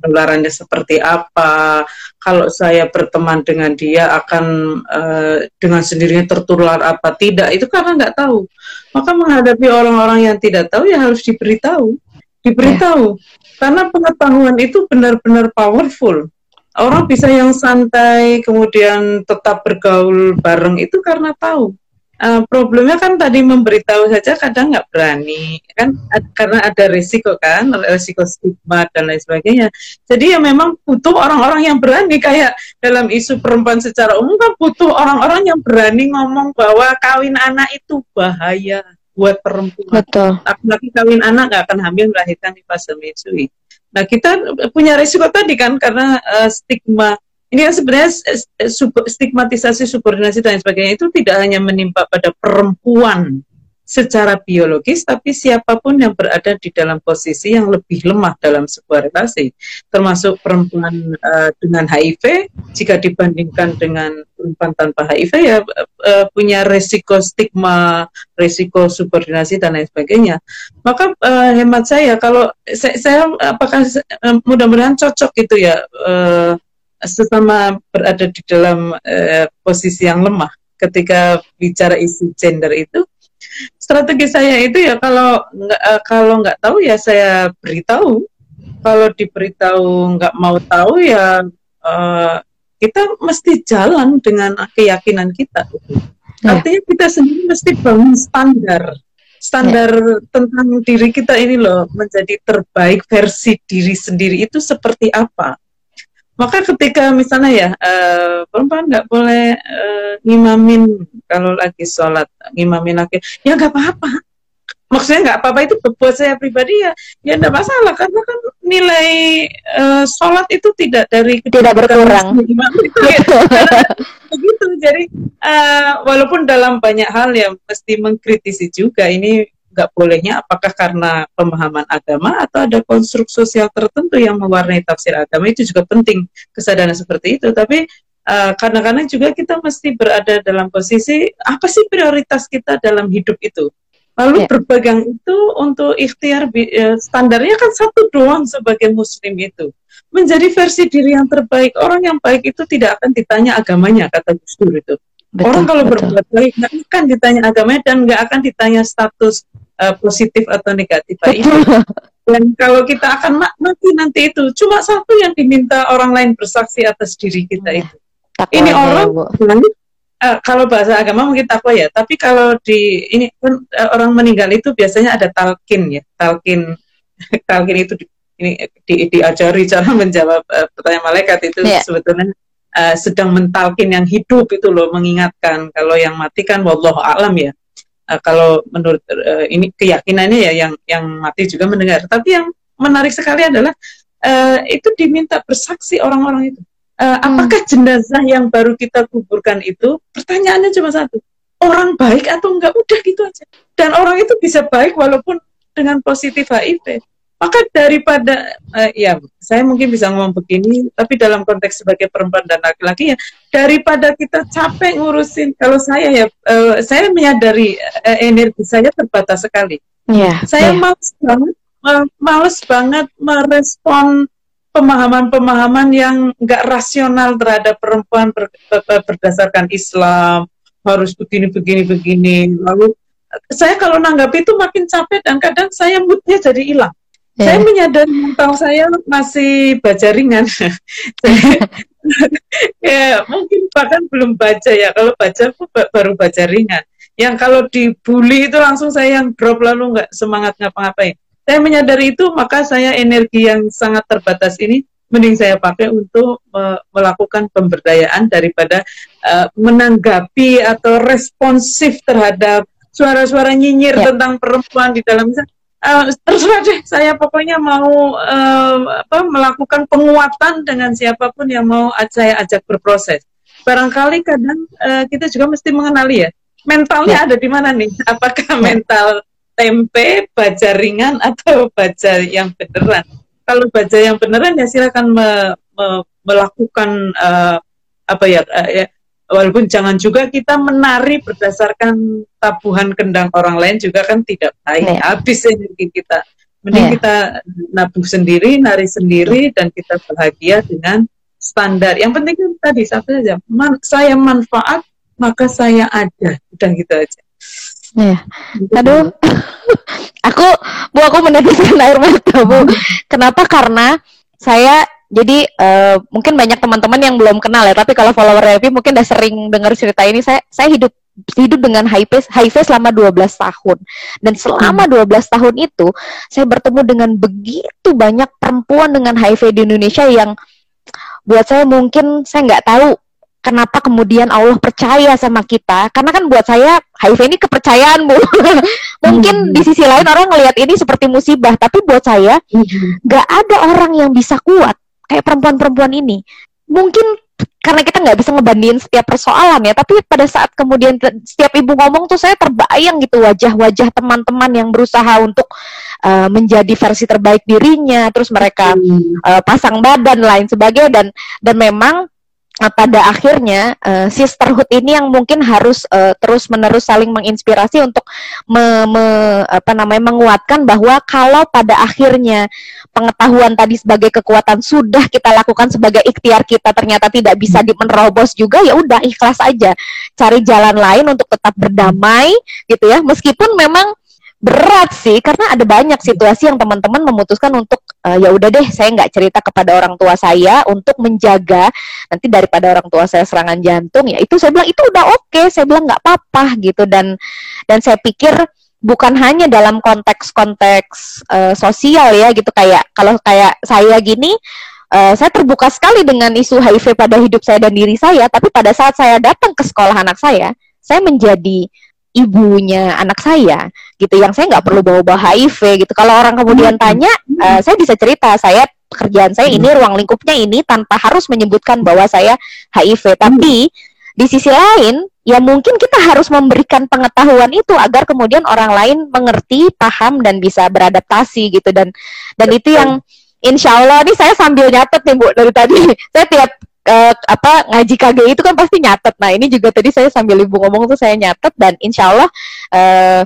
penularannya seperti apa. Kalau saya berteman dengan dia akan uh, dengan sendirinya tertular apa tidak itu karena nggak tahu. Maka menghadapi orang-orang yang tidak tahu ya harus diberitahu, diberitahu. Yeah. Karena pengetahuan itu benar-benar powerful. Orang bisa yang santai kemudian tetap bergaul bareng itu karena tahu. Uh, problemnya kan tadi memberitahu saja kadang nggak berani kan? Karena ada risiko kan risiko stigma dan lain sebagainya. Jadi ya memang butuh orang-orang yang berani. Kayak dalam isu perempuan secara umum kan butuh orang-orang yang berani ngomong bahwa kawin anak itu bahaya buat perempuan. Betul. Laki kawin anak nggak akan hamil melahirkan di fase menyusui nah kita punya risiko tadi kan karena uh, stigma. Ini kan sebenarnya stigmatisasi subordinasi dan sebagainya itu tidak hanya menimpa pada perempuan secara biologis, tapi siapa pun yang berada di dalam posisi yang lebih lemah dalam sebuah relasi, termasuk perempuan uh, dengan HIV, jika dibandingkan dengan perempuan tanpa HIV ya uh, punya resiko stigma, resiko subordinasi dan lain sebagainya. Maka uh, hemat saya kalau saya, saya apakah uh, mudah-mudahan cocok gitu ya uh, sesama berada di dalam uh, posisi yang lemah ketika bicara isu gender itu strategi saya itu ya kalau nggak uh, kalau nggak tahu ya saya beritahu kalau diberitahu nggak mau tahu ya uh, kita mesti jalan dengan keyakinan kita ya. artinya kita sendiri mesti bangun standar standar ya. tentang diri kita ini loh menjadi terbaik versi diri sendiri itu seperti apa maka ketika misalnya ya uh, perempuan nggak boleh uh, ngimamin kalau lagi sholat ngimamin lagi ya nggak apa-apa. Maksudnya nggak apa-apa itu buat saya pribadi ya ya nggak masalah. Karena kan nilai uh, sholat itu tidak dari tidak berkurang. itu ya. *laughs* begitu. Jadi uh, walaupun dalam banyak hal yang mesti mengkritisi juga ini nggak bolehnya apakah karena pemahaman agama atau ada konstruk sosial tertentu yang mewarnai tafsir agama? Itu juga penting kesadaran seperti itu. Tapi uh, kadang-kadang juga kita mesti berada dalam posisi apa sih prioritas kita dalam hidup itu? Lalu yeah. berpegang itu untuk ikhtiar uh, standarnya kan satu doang sebagai muslim itu. Menjadi versi diri yang terbaik. Orang yang baik itu tidak akan ditanya agamanya kata Gus Dur itu. Betul, Orang kalau betul. berbuat baik nggak akan ditanya agamanya dan nggak akan ditanya status uh, positif atau negatif itu. *laughs* Dan kalau kita akan mati nanti itu cuma satu yang diminta orang lain bersaksi atas diri kita iya. itu. Takwa ini orang uh, kalau bahasa agama mungkin takwa ya, tapi kalau di ini kan uh, orang meninggal itu biasanya ada talkin ya, talkin *laughs* talkin itu di, ini di, diajari cara *laughs* menjawab uh, pertanyaan malaikat itu yeah. sebetulnya uh, sedang mentalkin yang hidup itu loh mengingatkan kalau yang mati kan wallahu alam ya uh, kalau menurut uh, ini keyakinannya ya yang yang mati juga mendengar. Tapi yang menarik sekali adalah uh, itu diminta bersaksi orang-orang itu. Uh, hmm. Apakah jenazah yang baru kita kuburkan itu? Pertanyaannya cuma satu, orang baik atau enggak? Udah gitu aja. Dan orang itu bisa baik walaupun dengan positif HIV maka daripada uh, ya saya mungkin bisa ngomong begini tapi dalam konteks sebagai perempuan dan laki-laki ya daripada kita capek ngurusin kalau saya ya uh, saya menyadari uh, energi saya terbatas sekali. Yeah, saya yeah. males banget uh, males banget merespon pemahaman-pemahaman yang nggak rasional terhadap perempuan ber, ber, berdasarkan Islam harus begini begini begini. Lalu saya kalau nanggapi itu makin capek dan kadang saya moodnya jadi hilang Yeah. Saya menyadari mental saya masih baca ringan. *laughs* *laughs* ya mungkin bahkan belum baca ya. Kalau baca baru baca ringan. Yang kalau dibully itu langsung saya yang drop lalu nggak semangat ngapa-ngapain. Saya menyadari itu maka saya energi yang sangat terbatas ini mending saya pakai untuk uh, melakukan pemberdayaan daripada uh, menanggapi atau responsif terhadap suara-suara nyinyir yeah. tentang perempuan di dalam uh, terserah *laughs* deh saya pokoknya mau uh, apa melakukan penguatan dengan siapa pun yang mau saya ajak berproses barangkali kadang uh, kita juga mesti mengenali ya mentalnya ya. ada di mana nih *laughs* apakah ya. mental tempe baca ringan atau baca yang beneran kalau baca yang beneran ya silakan me, me, melakukan uh, apa ya, uh, ya walaupun jangan juga kita menari berdasarkan tabuhan kendang orang lain juga kan tidak baik yeah. habis energi kita mending yeah. kita nabuh sendiri nari sendiri dan kita bahagia dengan standar yang penting kan tadi satu saja man, saya manfaat maka saya ada udah gitu aja Ya. Aduh, *laughs* aku bu aku meneteskan air mata bu. *laughs* Kenapa? Karena saya jadi uh, mungkin banyak teman-teman yang belum kenal ya, tapi kalau follower Revi mungkin udah sering dengar cerita ini. Saya saya hidup hidup dengan HIV HIV selama 12 tahun. Dan selama 12 hmm. tahun itu saya bertemu dengan begitu banyak perempuan dengan HIV di Indonesia yang buat saya mungkin saya nggak tahu kenapa kemudian Allah percaya sama kita karena kan buat saya HIV ini kepercayaan bu *laughs* mungkin mm -hmm. di sisi lain orang ngelihat ini seperti musibah tapi buat saya nggak mm -hmm. ada orang yang bisa kuat kayak perempuan-perempuan ini mungkin karena kita nggak bisa ngebandingin setiap persoalan ya tapi pada saat kemudian setiap ibu ngomong tuh saya terbayang gitu wajah-wajah teman-teman yang berusaha untuk uh, menjadi versi terbaik dirinya terus mereka uh, pasang badan lain sebagainya dan dan memang pada akhirnya uh, sisterhood ini yang mungkin harus uh, terus menerus saling menginspirasi untuk me, me, apa namanya menguatkan bahwa kalau pada akhirnya pengetahuan tadi sebagai kekuatan sudah kita lakukan sebagai ikhtiar kita ternyata tidak bisa menerobos juga ya udah ikhlas aja. Cari jalan lain untuk tetap berdamai gitu ya. Meskipun memang berat sih karena ada banyak situasi yang teman-teman memutuskan untuk uh, ya udah deh saya nggak cerita kepada orang tua saya untuk menjaga nanti daripada orang tua saya serangan jantung ya itu saya bilang itu udah oke okay. saya bilang nggak apa-apa gitu dan dan saya pikir bukan hanya dalam konteks-konteks uh, sosial ya gitu kayak kalau kayak saya gini uh, saya terbuka sekali dengan isu HIV pada hidup saya dan diri saya tapi pada saat saya datang ke sekolah anak saya saya menjadi ibunya anak saya gitu yang saya nggak perlu bawa-bawa HIV gitu. Kalau orang kemudian hmm. tanya uh, saya bisa cerita saya pekerjaan saya ini hmm. ruang lingkupnya ini tanpa harus menyebutkan bahwa saya HIV tapi di sisi lain ya mungkin kita harus memberikan pengetahuan itu agar kemudian orang lain mengerti paham dan bisa beradaptasi gitu. Dan dan itu yang Insya Allah nih saya sambil nyatet nih Bu dari tadi. *laughs* Saya tiap uh, apa ngaji KGI itu kan pasti nyatet. Nah ini juga tadi saya sambil ibu ngomong tuh saya nyatet dan insya Allah uh,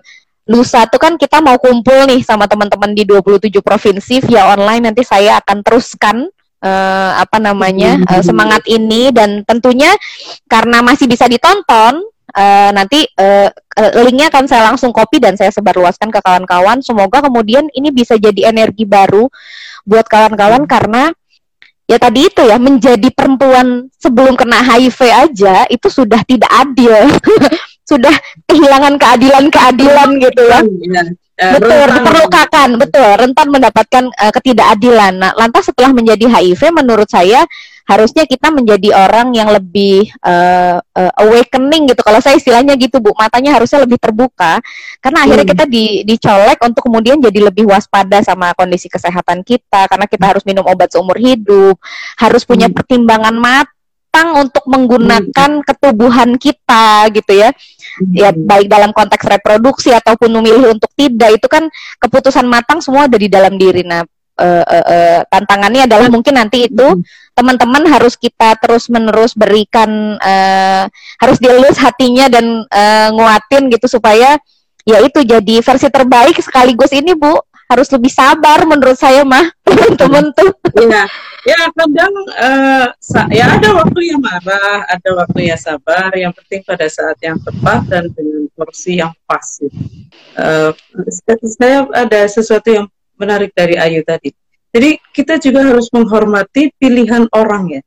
lusa tuh kan kita mau kumpul nih sama teman-teman di 27 provinsi via online. Nanti saya akan teruskan uh, apa namanya uh, semangat ini. Dan tentunya karena masih bisa ditonton uh, nanti uh, linknya akan saya langsung copy dan saya sebarluaskan ke kawan-kawan. Semoga kemudian ini bisa jadi energi baru buat kawan-kawan karena ya tadi itu ya menjadi perempuan sebelum kena HIV aja itu sudah tidak adil *laughs* sudah kehilangan keadilan-keadilan gitu ya. ya. betul, terlukakan, betul, rentan mendapatkan uh, ketidakadilan. Nah, lantas setelah menjadi HIV menurut saya harusnya kita menjadi orang yang lebih uh, uh, awakening gitu. Kalau saya istilahnya gitu, Bu, matanya harusnya lebih terbuka karena akhirnya hmm. kita di dicolek untuk kemudian jadi lebih waspada sama kondisi kesehatan kita karena kita harus minum obat seumur hidup, harus punya hmm. pertimbangan matang untuk menggunakan hmm. ketubuhan kita gitu ya. Ya baik dalam konteks reproduksi ataupun memilih untuk tidak itu kan keputusan matang semua ada di dalam diri. Nah, uh, uh, uh, tantangannya adalah mungkin nanti itu teman-teman harus kita terus menerus berikan uh, harus dielus hatinya dan uh, nguatin gitu supaya ya itu jadi versi terbaik sekaligus ini bu. Harus lebih sabar menurut saya mah *laughs* teman-teman tuh. Ya ya kadang uh, ya ada waktu yang marah ada waktu yang sabar yang penting pada saat yang tepat dan dengan porsi yang pas uh, saya ada sesuatu yang menarik dari Ayu tadi. Jadi kita juga harus menghormati pilihan orang ya.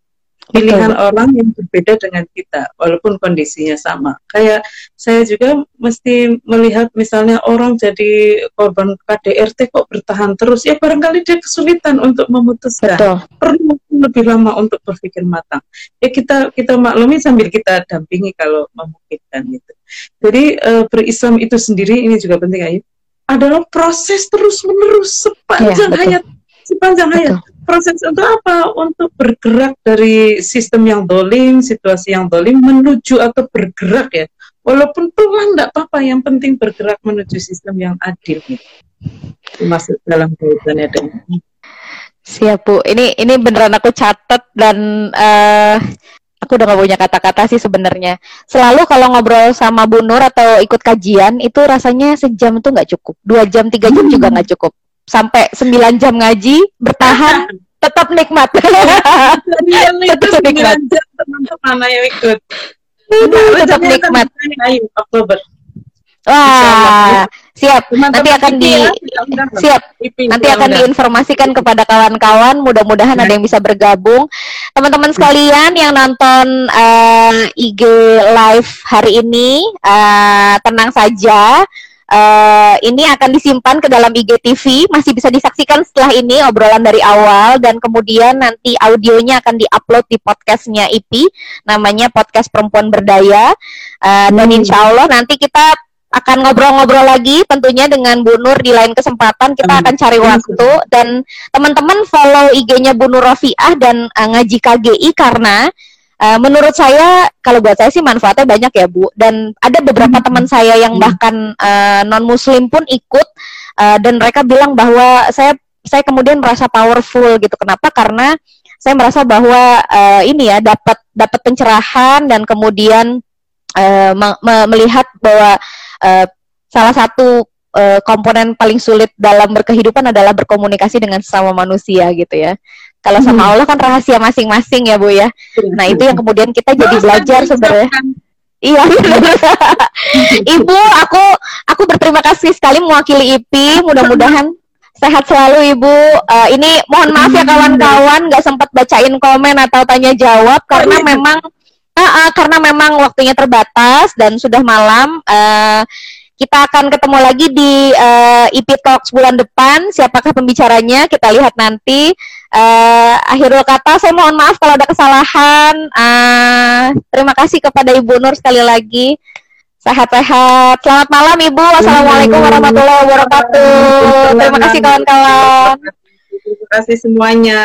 Pilihan Betul. orang yang berbeda dengan kita, walaupun kondisinya sama. Kayak saya juga mesti melihat misalnya orang jadi korban KDRT kok bertahan terus, ya barangkali dia kesulitan untuk memutuskan. Betul. Perlu lebih lama untuk berpikir matang. Ya kita kita maklumi sambil kita dampingi kalau memungkinkan itu. Jadi uh, berislam itu sendiri ini juga penting Ayu adalah proses terus menerus sepanjang ya, hayat. Sepanjang betul. hayat proses untuk apa? Untuk bergerak dari sistem yang dolim situasi yang dolim menuju atau bergerak ya. Walaupun pelan tidak apa-apa yang penting bergerak menuju sistem yang adil. Gitu. masuk dalam kaitannya dengan siap bu. Ini ini beneran aku catat dan uh, aku udah gak punya kata-kata sih sebenarnya. Selalu kalau ngobrol sama Bu Nur atau ikut kajian itu rasanya sejam itu nggak cukup, dua jam tiga jam juga nggak cukup. Sampai sembilan jam ngaji bertahan *laughs* tetap nikmat. *laughs* tetap nikmat. Teman-teman yang ikut. tetap nikmat. Oktober. Wah, siap. Nanti akan di ya, siap. Nanti akan diinformasikan kepada kawan-kawan. Mudah-mudahan ada yang bisa bergabung. Teman-teman sekalian yang nonton uh, eh, IG live hari ini, uh, tenang saja. Uh, ini akan disimpan ke dalam IGTV, masih bisa disaksikan setelah ini obrolan dari awal dan kemudian nanti audionya akan diupload di podcastnya IP, namanya podcast Perempuan Berdaya. Uh, Dan hmm. insya Allah nanti kita akan ngobrol-ngobrol lagi tentunya dengan Bu Nur di lain kesempatan. Kita akan cari waktu. Dan teman-teman follow IG-nya Bu Nur Rofiah dan uh, ngaji KGI karena uh, menurut saya kalau buat saya sih manfaatnya banyak ya Bu. Dan ada beberapa hmm. teman saya yang hmm. bahkan uh, non muslim pun ikut uh, dan mereka bilang bahwa saya saya kemudian merasa powerful gitu. Kenapa? Karena saya merasa bahwa uh, ini ya dapat dapat pencerahan dan kemudian uh, me me melihat bahwa uh, salah satu uh, komponen paling sulit dalam berkehidupan adalah berkomunikasi dengan sesama manusia gitu ya. Kalau sama hmm. Allah kan rahasia masing-masing ya Bu ya. Nah itu yang kemudian kita jadi belajar sebenarnya. Iya *laughs* Ibu, aku aku berterima kasih sekali mewakili IPI. Mudah-mudahan sehat selalu Ibu. Uh, ini mohon maaf ya kawan-kawan nggak sempat bacain komen atau tanya jawab karena memang uh, uh, karena memang waktunya terbatas dan sudah malam. Uh, kita akan ketemu lagi di uh, eh, IP Talks bulan depan. Siapakah pembicaranya? Kita lihat nanti. Uh, akhirul kata, saya mohon maaf kalau ada kesalahan. Uh, terima kasih kepada Ibu Nur sekali lagi. Sehat-sehat. Selamat malam Ibu. Wassalamualaikum warahmatullahi wabarakatuh. Terima kasih kawan-kawan. Terima kasih semuanya.